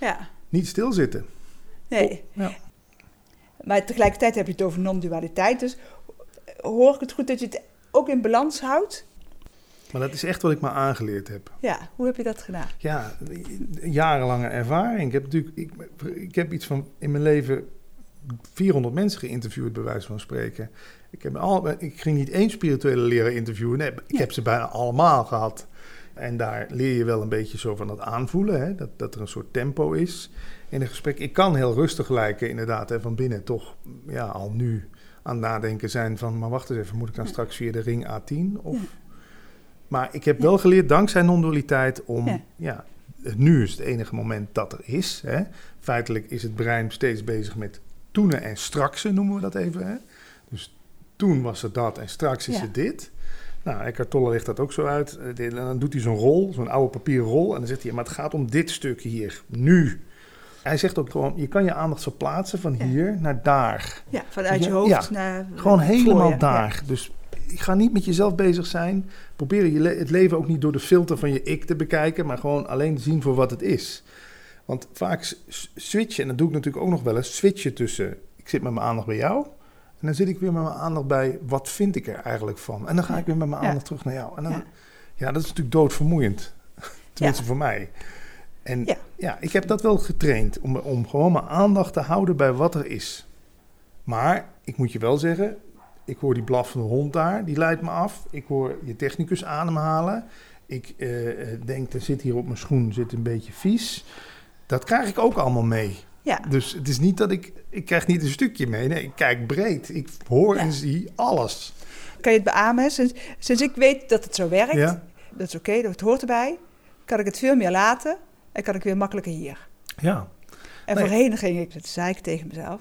ja, Niet stilzitten. nee. Ja. Maar tegelijkertijd heb je het over non-dualiteit. Dus hoor ik het goed dat je het ook in balans houdt? Maar dat is echt wat ik me aangeleerd heb. Ja, hoe heb je dat gedaan? Ja, jarenlange ervaring. Ik heb natuurlijk, ik, ik heb iets van in mijn leven 400 mensen geïnterviewd, bij wijze van spreken. Ik, heb al, ik ging niet één spirituele leraar interviewen. Nee, ik Ja. heb ze bijna allemaal gehad. En daar leer je wel een beetje zo van dat aanvoelen, hè? Dat, dat er een soort tempo is in een gesprek. Ik kan heel rustig lijken, inderdaad, hè, van binnen toch ja, al nu aan het nadenken zijn van... maar wacht eens even, moet ik dan straks via de ring A10? Of... Maar ik heb wel geleerd, dankzij non-dualiteit, om... Ja. Nu is het enige moment dat er is. Hè? Feitelijk is het brein steeds bezig met toenen en strakse, noemen we dat even. Hè? Dus toen was het dat en straks is het dit. Nou, Eckhart Tolle legt dat ook zo uit. Eh, En dan doet hij zo'n rol, zo'n oude papieren rol. En dan zegt hij, maar het gaat om dit stukje hier, nu. Hij zegt ook gewoon, je kan je aandacht verplaatsen van Ja. hier naar daar. Ja, vanuit je hoofd ja. naar... Gewoon helemaal daar. Dus ga niet met jezelf bezig zijn. Probeer je le- het leven ook niet door de filter van je ik te bekijken, maar gewoon alleen zien voor wat het is. Want vaak switchen, en dat doe ik natuurlijk ook nog wel eens, switchen tussen ik zit met mijn aandacht bij jou. En dan zit ik weer met mijn aandacht bij wat vind ik er eigenlijk van. En dan ga ik weer met mijn aandacht terug naar jou. En dan, ja. Ja. dat is natuurlijk doodvermoeiend. Tenminste voor mij. En ja. Ja. ik heb dat wel getraind om, om gewoon mijn aandacht te houden bij wat er is. Maar ik moet je wel zeggen, ik hoor die blaffende hond daar, die leidt me af. Ik hoor je technicus ademhalen. Ik eh, denk, er zit hier op mijn schoen zit een beetje vies. Dat krijg ik ook allemaal mee. Ja, Dus het is niet dat ik, ik krijg niet een stukje mee. Nee, ik kijk breed. Ik hoor Ja. en zie alles. kan je het beamen? Sinds, sinds ik weet dat het zo werkt, Ja, dat is oké, dat hoort erbij, kan ik het veel meer laten en kan ik weer makkelijker hier. ja. En Nee. voorheen ging ik het zeiken tegen mezelf.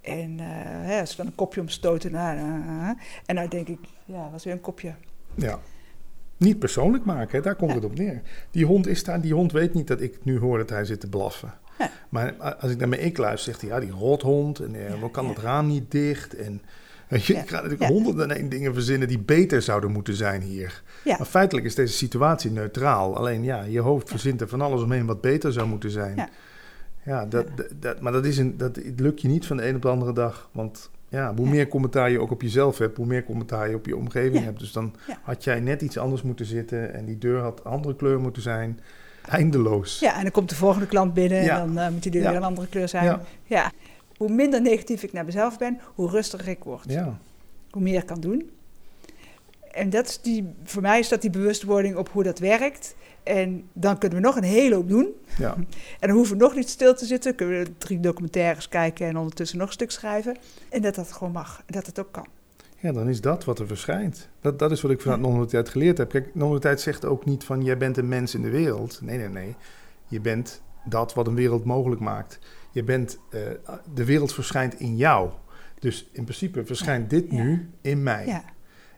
En hè, als ik dan een kopje omstoten, nou, nou, nou, en nou denk ik, ja, was weer een kopje. Ja. Niet persoonlijk maken, daar komt Ja. het op neer. Die hond is daar, die hond weet niet dat ik nu hoor dat hij zit te blaffen. Ja. Maar als ik naar mijn ik luister, zegt hij, ja, die rothond. En eh, Ja, kan het raam niet dicht? En weet je, Ja, ik ga natuurlijk honderden en één dingen verzinnen die beter zouden moeten zijn hier. Maar feitelijk is deze situatie neutraal. Alleen ja, je hoofd verzint er van alles omheen wat beter zou moeten zijn. Ja. Ja, dat, dat, maar dat, is een, dat lukt je niet van de een op de andere dag. Want ja, hoe meer commentaar je ook op jezelf hebt, hoe meer commentaar je op je omgeving Ja. hebt. Dus dan Ja. had jij net iets anders moeten zitten en die deur had een andere kleur moeten zijn. Eindeloos. Ja, en dan komt de volgende klant binnen Ja. en dan eh, moet die deur weer een andere kleur zijn. Ja. Ja. Hoe minder negatief ik naar mezelf ben, hoe rustiger ik word. Ja. Hoe meer ik kan doen. En dat is die, voor mij is dat die bewustwording op hoe dat werkt. En dan kunnen we nog een hele hoop doen. ja. En dan hoeven we nog niet stil te zitten. Kunnen we drie documentaires kijken en ondertussen nog een stuk schrijven. En dat dat gewoon mag. En dat het ook kan. Ja, dan is dat wat er verschijnt. Dat, dat is wat ik vanuit non-dualiteit geleerd heb. Kijk, non-dualiteit zegt ook niet van jij bent een mens in de wereld. Nee, nee, nee. Je bent dat wat een wereld mogelijk maakt. Je bent, eh, de wereld verschijnt in jou. Dus in principe verschijnt dit Ja. nu in mij. Ja,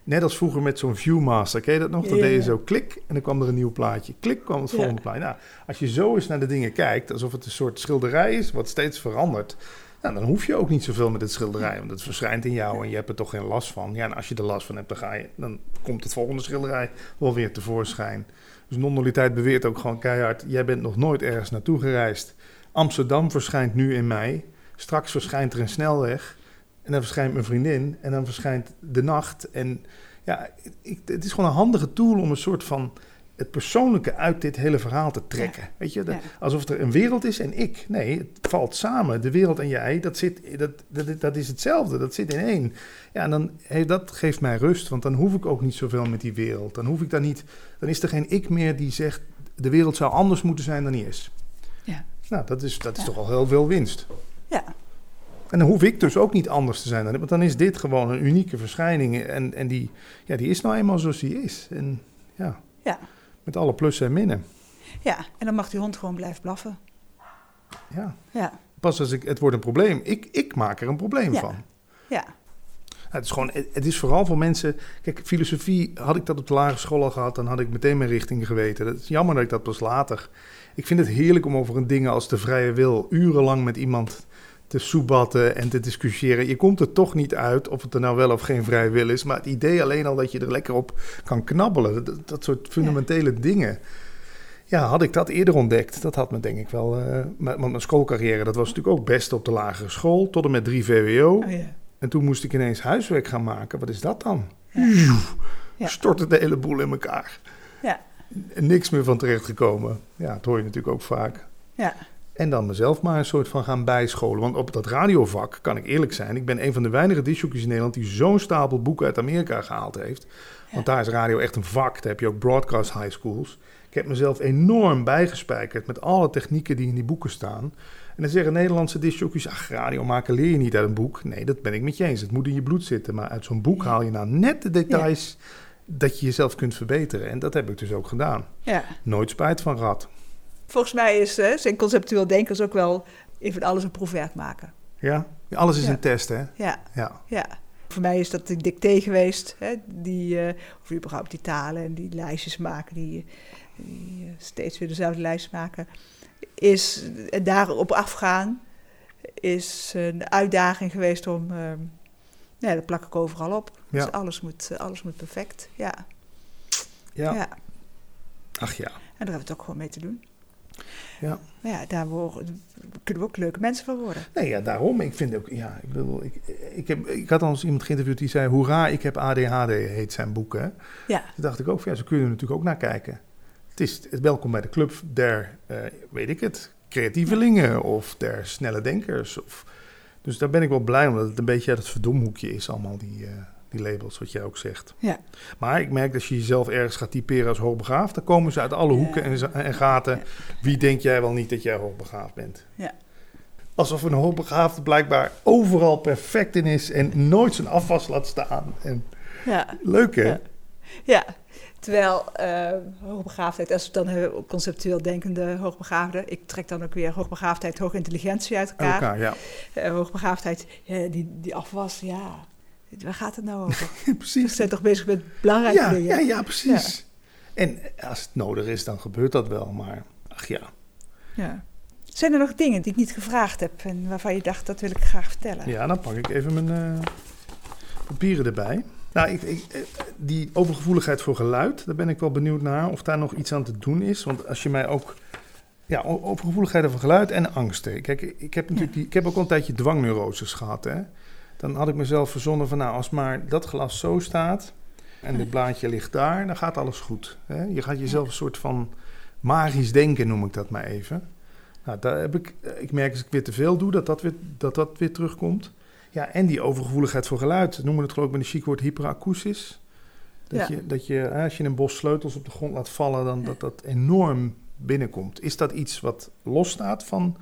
Net als vroeger met zo'n Viewmaster. Ken je dat nog? Dan Ja, deed je zo klik en dan kwam er een nieuw plaatje. Klik kwam het volgende plaatje. Nou, als je zo eens naar de dingen kijkt, alsof het een soort schilderij is wat steeds verandert. Nou, dan hoef je ook niet zoveel met het schilderij, want het verschijnt in jou en je hebt er toch geen last van. Ja, en als je er last van hebt, dan, ga je, dan komt het volgende schilderij wel weer tevoorschijn. Dus non-dualiteit beweert ook gewoon keihard, jij bent nog nooit ergens naartoe gereisd. Amsterdam verschijnt nu in mij. Straks verschijnt er een snelweg. En dan verschijnt mijn vriendin. En dan verschijnt de nacht. En ja, ik, het is gewoon een handige tool om een soort van het persoonlijke uit dit hele verhaal te trekken. Weet je, Ja. alsof er een wereld is en ik. Nee, het valt samen. De wereld en jij, dat, zit, dat, dat, dat is hetzelfde. Dat zit in één. Ja, en dan, hey, dat geeft mij rust, want dan hoef ik ook niet zoveel met die wereld. Dan hoef ik daar niet, dan is er geen ik meer die zegt, de wereld zou anders moeten zijn dan die is. Nou, dat is, dat is Ja. toch al heel veel winst. ja. En dan hoef ik dus ook niet anders te zijn. dan- Want dan is dit gewoon een unieke verschijning. En, en die, ja, die is nou eenmaal zoals die is. En ja, Ja. met alle plussen en minnen. Ja, en dan mag die hond gewoon blijven blaffen. Ja. Ja, Pas als ik, het wordt een probleem. Ik, ik maak er een probleem Ja. van. ja, Ja, het, is gewoon, het, is vooral voor mensen. Kijk, filosofie, had ik dat op de lagere school al gehad, dan had ik meteen mijn richting geweten. Dat is jammer dat ik dat pas later. Ik vind het heerlijk om over een ding als de vrije wil urenlang met iemand te soebatten en te discussiëren. Je komt er toch niet uit of het er nou wel of geen vrije wil is. Maar het idee alleen al dat je er lekker op kan knabbelen, dat, dat soort fundamentele dingen. Ja, had ik dat eerder ontdekt, dat had me denk ik wel. eh met mijn schoolcarrière, dat was natuurlijk ook best op de lagere school, tot en met 3 VWO. oh, ja. En toen moest ik ineens huiswerk gaan maken. Wat is dat dan? Ja. Ja. Stortte de hele boel in elkaar. Ja. Niks meer van terechtgekomen. Ja, dat hoor je natuurlijk ook vaak. ja. En dan mezelf maar een soort van gaan bijscholen. Want op dat radiovak, kan ik eerlijk zijn... ik ben een van de weinige discjockeys in Nederland... die zo'n stapel boeken uit Amerika gehaald heeft. Want daar is radio echt een vak. Daar heb je ook broadcast high schools. Ik heb mezelf enorm bijgespijkerd... met alle technieken die in die boeken staan. En dan zeggen Nederlandse discjockeys... ach, radio maken leer je niet uit een boek. Nee, dat ben ik met je eens. Het moet in je bloed zitten. Maar uit zo'n boek haal je nou net de details... dat je jezelf kunt verbeteren. En dat heb ik dus ook gedaan. ja. Nooit spijt van gehad. Volgens mij is, hè, zijn conceptueel denkers ook wel even alles een proefwerk maken. Ja? Alles is Ja. een test, hè? Ja, Ja. ja. Voor mij is dat de dicté geweest, hè, die, eh, of überhaupt die talen en die lijstjes maken, die, die eh, steeds weer dezelfde lijst maken. Is daarop afgaan, is een uitdaging geweest om, eh, ja, dat plak ik overal op. Ja. Dus alles moet, alles moet perfect, ja. Ja. ja. Ach ja. En daar hebben we het ook gewoon mee te doen. Ja. Maar ja, daar worden, kunnen we ook leuke mensen van worden. Nee, ja, daarom. Ik vind ook, ja, ik bedoel, ik, ik, heb, ik had al eens iemand geïnterviewd die zei, hoera, ik heb ADHD, heet zijn boek, hè. Ja, Toen dacht ik ook, van, ja, zo kun je er natuurlijk ook naar kijken. Het is het, welkom bij de club der, eh, weet ik het, creatievelingen of der snelle denkers. Of, dus daar ben ik wel blij om, dat het een beetje uit het verdomhoekje is, allemaal die, eh, die labels, wat jij ook zegt. ja. Maar ik merk dat als je jezelf ergens gaat typeren als hoogbegaafd, dan komen ze uit alle hoeken en, en gaten. Wie denk jij wel niet dat jij hoogbegaafd bent? Ja. Alsof een hoogbegaafde blijkbaar overal perfect in is en nooit zijn afwas laat staan. En ja. leuk hè? Ja. Ja, terwijl eh, hoogbegaafdheid, als we dan hebben conceptueel denkende hoogbegaafden, ik trek dan ook weer hoogbegaafdheid, hoge intelligentie uit elkaar. elkaar, ja. Eh, hoogbegaafdheid, ja, die, die afwas, ja, waar gaat het nou over? Precies. zijn toch bezig met belangrijke Ja, dingen? ja, ja, precies. En als het nodig is, dan gebeurt dat wel. Maar ach ja. Ja. Zijn er nog dingen die ik niet gevraagd heb en waarvan je dacht, dat wil ik graag vertellen? Ja, dan pak ik even mijn eh, papieren erbij. Nou, ik, ik, eh, die overgevoeligheid voor geluid, daar ben ik wel benieuwd naar of daar nog iets aan te doen is. Want als je mij ook. Ja, overgevoeligheid voor geluid en angsten. Kijk, ik heb, natuurlijk die, ik heb ook al een tijdje dwangneuroses gehad. Hè? Dan had ik mezelf verzonnen van, nou, als maar dat glas zo staat en dit blaadje ligt daar, dan gaat alles goed. Hè? Je gaat jezelf een soort van magisch denken, noem ik dat maar even. Nou, daar heb ik, ik merk als ik weer te veel doe, dat dat weer, dat dat weer terugkomt. Ja, en die overgevoeligheid voor geluid. Noemen we het geloof ik met een chic woord hyperakoestisch. Dat, Ja. je, dat je, als je een bos sleutels op de grond laat vallen, dan dat dat enorm binnenkomt. Is dat iets wat losstaat van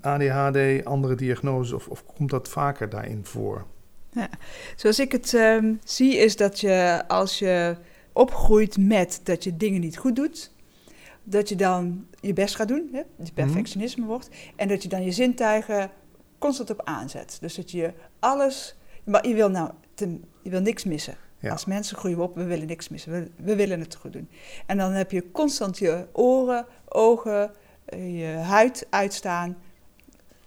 ADHD, andere diagnoses, of, of komt dat vaker daarin voor? Zoals ik het ehm, zie, is dat je als je opgroeit met dat je dingen niet goed doet, dat je dan je best gaat doen, hè, die perfectionisme wordt, en dat je dan je zintuigen constant op aanzet. Dus dat je alles, maar je wil nou, ten- je wil niks missen. Ja. Als mensen groeien we op, we willen niks missen, we, we willen het goed doen. En dan heb je constant je oren, ogen, eh, je huid uitstaan.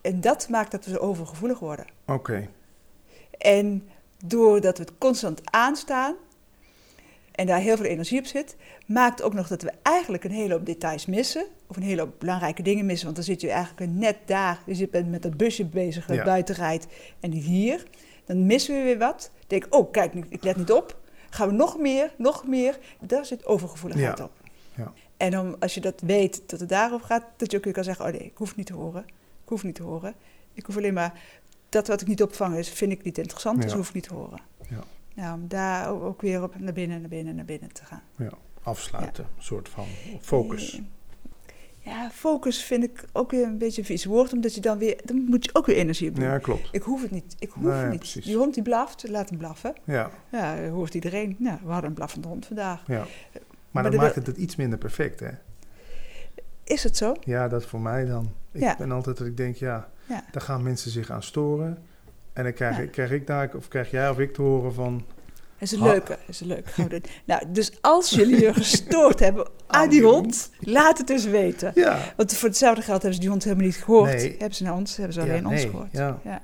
En dat maakt dat we zo overgevoelig worden. Oké, En doordat we het constant aanstaan en daar heel veel energie op zit, maakt ook nog dat we eigenlijk een hele hoop details missen. Of een hele hoop belangrijke dingen missen. Want dan zit je eigenlijk net daar. Je zit met dat busje bezig dat Ja. buiten rijdt en hier. Dan missen we weer wat. Denk, oh kijk, ik let niet op. Gaan we nog meer, nog meer. Daar zit overgevoeligheid Ja. op. Ja. En om, als je dat weet, dat het daarop gaat, dat je ook weer kan zeggen, oh nee, ik hoef niet te horen. Ik hoef niet te horen. Ik hoef alleen maar, dat wat ik niet opvang is, vind ik niet interessant, dus hoef ik niet te horen. Ja. Nou, om daar ook- weer op naar binnen, naar binnen, naar binnen te gaan. afsluiten, een soort van focus. Eh, Ja, focus vind ik ook weer een beetje een vies woord, omdat je dan weer, dan moet je ook weer energie op doen. Ja, klopt. Ik hoef het niet. Ik hoef het niet. precies. Die hond die blaft, laat hem blaffen. Ja, Ja, hoort iedereen. Nou, we hadden een blaffende hond vandaag. ja. Maar Maar de dat maakt het het iets minder perfect, hè? Is het zo? Ja, dat voor mij dan. Ik Ja. ben altijd dat ik denk, ja, Ja. daar gaan mensen zich aan storen. En dan krijg, Ja. ik, krijg ik daar, of krijg jij of ik te horen van... Dat is een leuke. Dat is een leuke. Gaan we doen. Nou, dus als jullie je gestoord hebben aan die hond, laat het dus weten. Ja, Want voor hetzelfde geld hebben ze die hond helemaal niet gehoord. Nee. Hebben ze naar ons, hebben ze Ja, alleen ons gehoord. ja. Ja.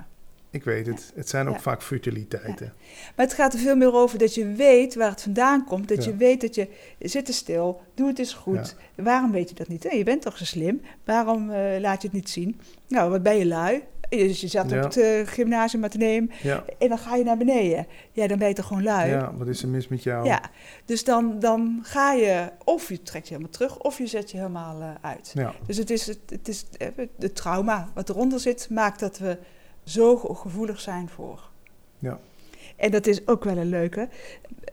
ik weet het. Het zijn ook Ja. vaak futiliteiten. Maar het gaat er veel meer over dat je weet waar het vandaan komt. Dat Ja. je weet dat je zit er stil, doe het eens goed. Waarom weet je dat niet? Hé, je bent toch zo slim? Waarom eh, laat je het niet zien? Nou, wat ben je lui? Dus je zat Ja. op het eh, gymnasium nemen Ja, en dan ga je naar beneden. Ja, dan ben je toch gewoon lui? ja, wat is er mis met jou? Ja, dus dan, dan ga je, of je trekt je helemaal terug, of je zet je helemaal eh, uit. Ja, Dus het is het, het, is eh, het trauma wat eronder zit, maakt dat we zo ge- gevoelig zijn voor. Ja. En dat is ook wel een leuke.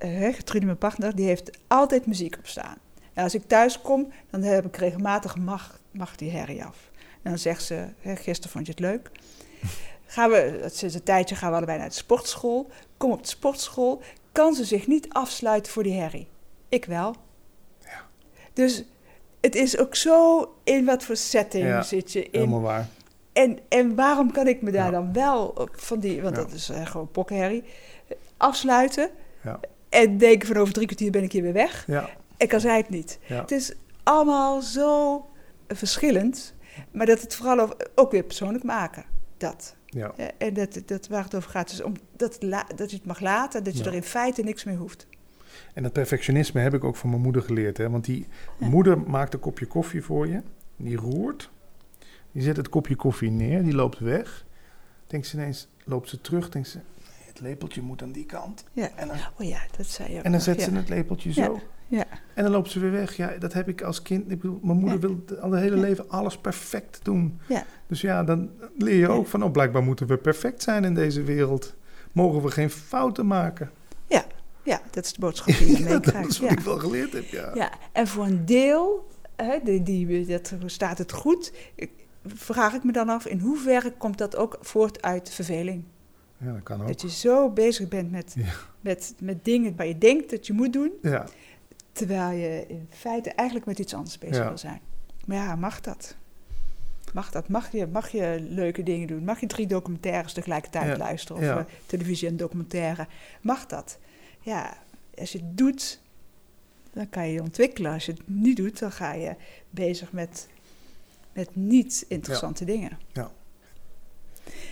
Uh, Gertrude, mijn partner, die heeft altijd muziek op staan. Nou, als ik thuis kom, dan heb ik regelmatig mag, mag die herrie af. En dan zegt ze, gisteren vond je het leuk. Gaan we, sinds een tijdje gaan we allebei naar de sportschool. Kom op de sportschool, kan ze zich niet afsluiten voor die herrie. Ik wel. Ja. Dus het is ook zo in wat voor setting Ja, zit je in. helemaal waar. En, en waarom kan ik me daar Ja. dan wel op van die, want dat is eh, gewoon pokkenherrie, afsluiten Ja. en denken van over drie kwartier ben ik hier weer weg. Ja, En kan zij het niet. ja. Het is allemaal zo verschillend, maar dat het vooral over, ook weer persoonlijk maken. Dat. ja. Eh, En dat, dat waar het over gaat, is om dat, dat je het mag laten, dat je Ja. er in feite niks mee hoeft. En dat perfectionisme heb ik ook van mijn moeder geleerd. Hè? Want die Ja. moeder maakt een kopje koffie voor je. Die roert. Die zet het kopje koffie neer. Die loopt weg. Denkt ze ineens, loopt ze terug. Denkt ze, het lepeltje moet aan die kant. Ja. En dan, Oh ja, dat zei je ook en dan zet ja. ze het lepeltje Ja. zo. Ja. En dan loopt ze weer weg. Ja, dat heb ik als kind. Ik bedoel, mijn moeder Ja. wil al het hele Ja. leven alles perfect doen. Ja. Dus ja, dan leer je ook van, oh, blijkbaar moeten we perfect zijn in deze wereld. Mogen we geen fouten maken. Ja, dat is de boodschap die je Ja, dat is wat ja. ik wel geleerd heb, ja. Ja, en voor een deel, hè, die, die, dat, staat het goed, Ik- vraag ik me dan af, in hoeverre komt dat ook voort uit verveling? Ja, dat kan ook. Dat je zo bezig bent met, Ja. met, met dingen waar je denkt dat je moet doen, Ja, terwijl je in feite eigenlijk met iets anders bezig Ja. wil zijn. Maar ja, mag dat? Mag dat? Mag je, mag je leuke dingen doen? Mag je drie documentaires tegelijkertijd Ja, luisteren? Of ja. eh, televisie en documentaire? Mag dat? Ja, als je het doet, dan kan je je ontwikkelen. Als je het niet doet, dan ga je bezig met, met niet interessante dingen. Ja.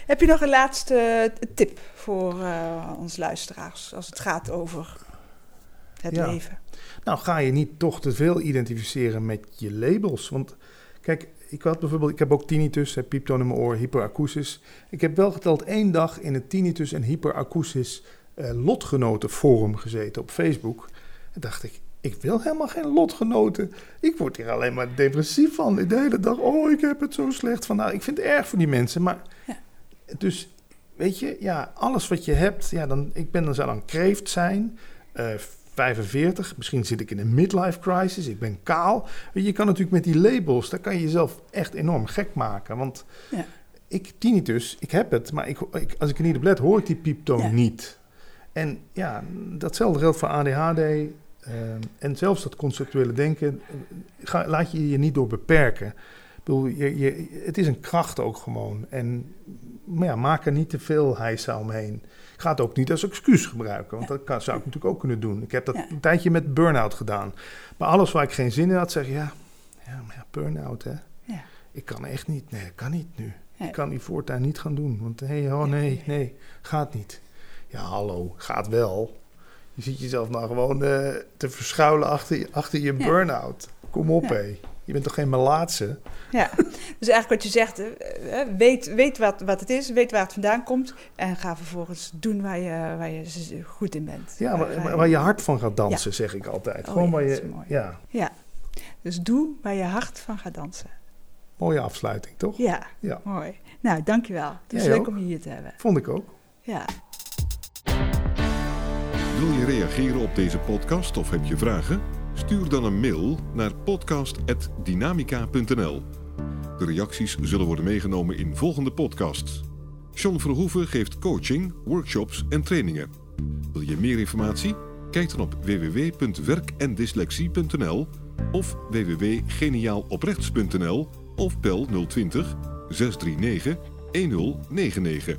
Heb je nog een laatste tip voor uh, onze luisteraars als het gaat over het Ja. leven? Nou, ga je niet toch te veel identificeren met je labels. Want kijk, ik had bijvoorbeeld, ik heb ook tinnitus, heb pieptoon in mijn oor, hyperacusis. Ik heb wel geteld één dag in het tinnitus en hyperacusis uh, lotgenotenforum gezeten op Facebook. En dacht ik, ik wil helemaal geen lotgenoten. Ik word hier alleen maar depressief van. De hele dag, oh, ik heb het zo slecht van. Nou, ik vind het erg voor die mensen, maar... Ja. Dus, weet je, ja, alles wat je hebt, ja, dan, ik ben dan zou dan kreeft zijn, uh, 45, misschien zit ik in een midlife crisis, ik ben kaal. Je kan natuurlijk met die labels, daar kan je jezelf echt enorm gek maken. Want Ja. ik, tinnitus, ik heb het, maar ik, ik, als ik er niet op let, hoor ik die pieptoon Ja. niet. En ja, datzelfde geldt voor ADHD uh, en zelfs dat conceptuele denken. Ga, laat je je niet door beperken. Ik bedoel, je, je, het is een kracht ook gewoon. En maar ja, maak er niet te veel heisa omheen. Ik ga het ook niet als excuus gebruiken, want dat kan, zou ik natuurlijk ook kunnen doen. Ik heb dat Ja. een tijdje met burn-out gedaan. Maar alles waar ik geen zin in had, zeg ik ja, ja, maar ja, burn-out hè. Ja. Ik kan echt niet, nee, dat kan niet nu. Nee. Ik kan die voortaan niet gaan doen, want hey, oh nee, nee, gaat niet. Ja, hallo, gaat wel. Je ziet jezelf nou gewoon eh, te verschuilen achter je, achter je burn-out. Kom op, hé. Je bent toch geen malaatse? Ja, dus eigenlijk wat je zegt, eh, eh, weet, weet wat, wat het is, weet waar het vandaan komt en ga vervolgens doen waar je, waar je goed in bent. Ja, Waar- waar, waar waar je hart van gaat dansen, zeg ik altijd. Oh Gewoon ja, waar dat je, is mooi. ja, Ja, dus doe waar je hart van gaat dansen. mooie afsluiting, toch? Ja, Ja. mooi. Nou, dankjewel. Het is Jij leuk ook. om je hier te hebben. Vond ik ook. Ja. Wil je reageren op deze podcast of heb je vragen? Stuur dan een mail naar podcast.dynamica.nl. De reacties zullen worden meegenomen in volgende podcasts. John Verhoeven geeft coaching, workshops en trainingen. Wil je meer informatie? Kijk dan op www.werkendyslexie.nl of www.geniaaloprechts.nl of bel 020 639 1099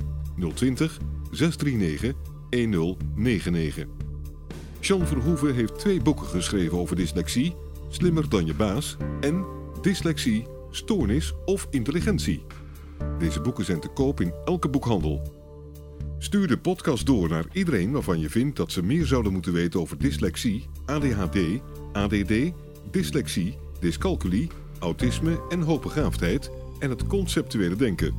020 639 1099. Jean Verhoeven heeft twee boeken geschreven over dyslexie, Slimmer dan je baas en Dyslexie, Stoornis of Intelligentie. Deze boeken zijn te koop in elke boekhandel. Stuur de podcast door naar iedereen waarvan je vindt dat ze meer zouden moeten weten over dyslexie, ADHD, ADD, dyslexie, dyscalculie, autisme en hoogbegaafdheid en het conceptuele denken.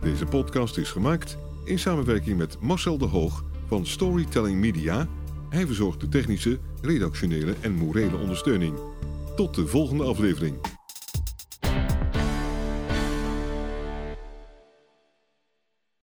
Deze podcast is gemaakt in samenwerking met Marcel de Hoog van Storytelling Media. Hij verzorgt de technische, redactionele en morele ondersteuning. Tot de volgende aflevering.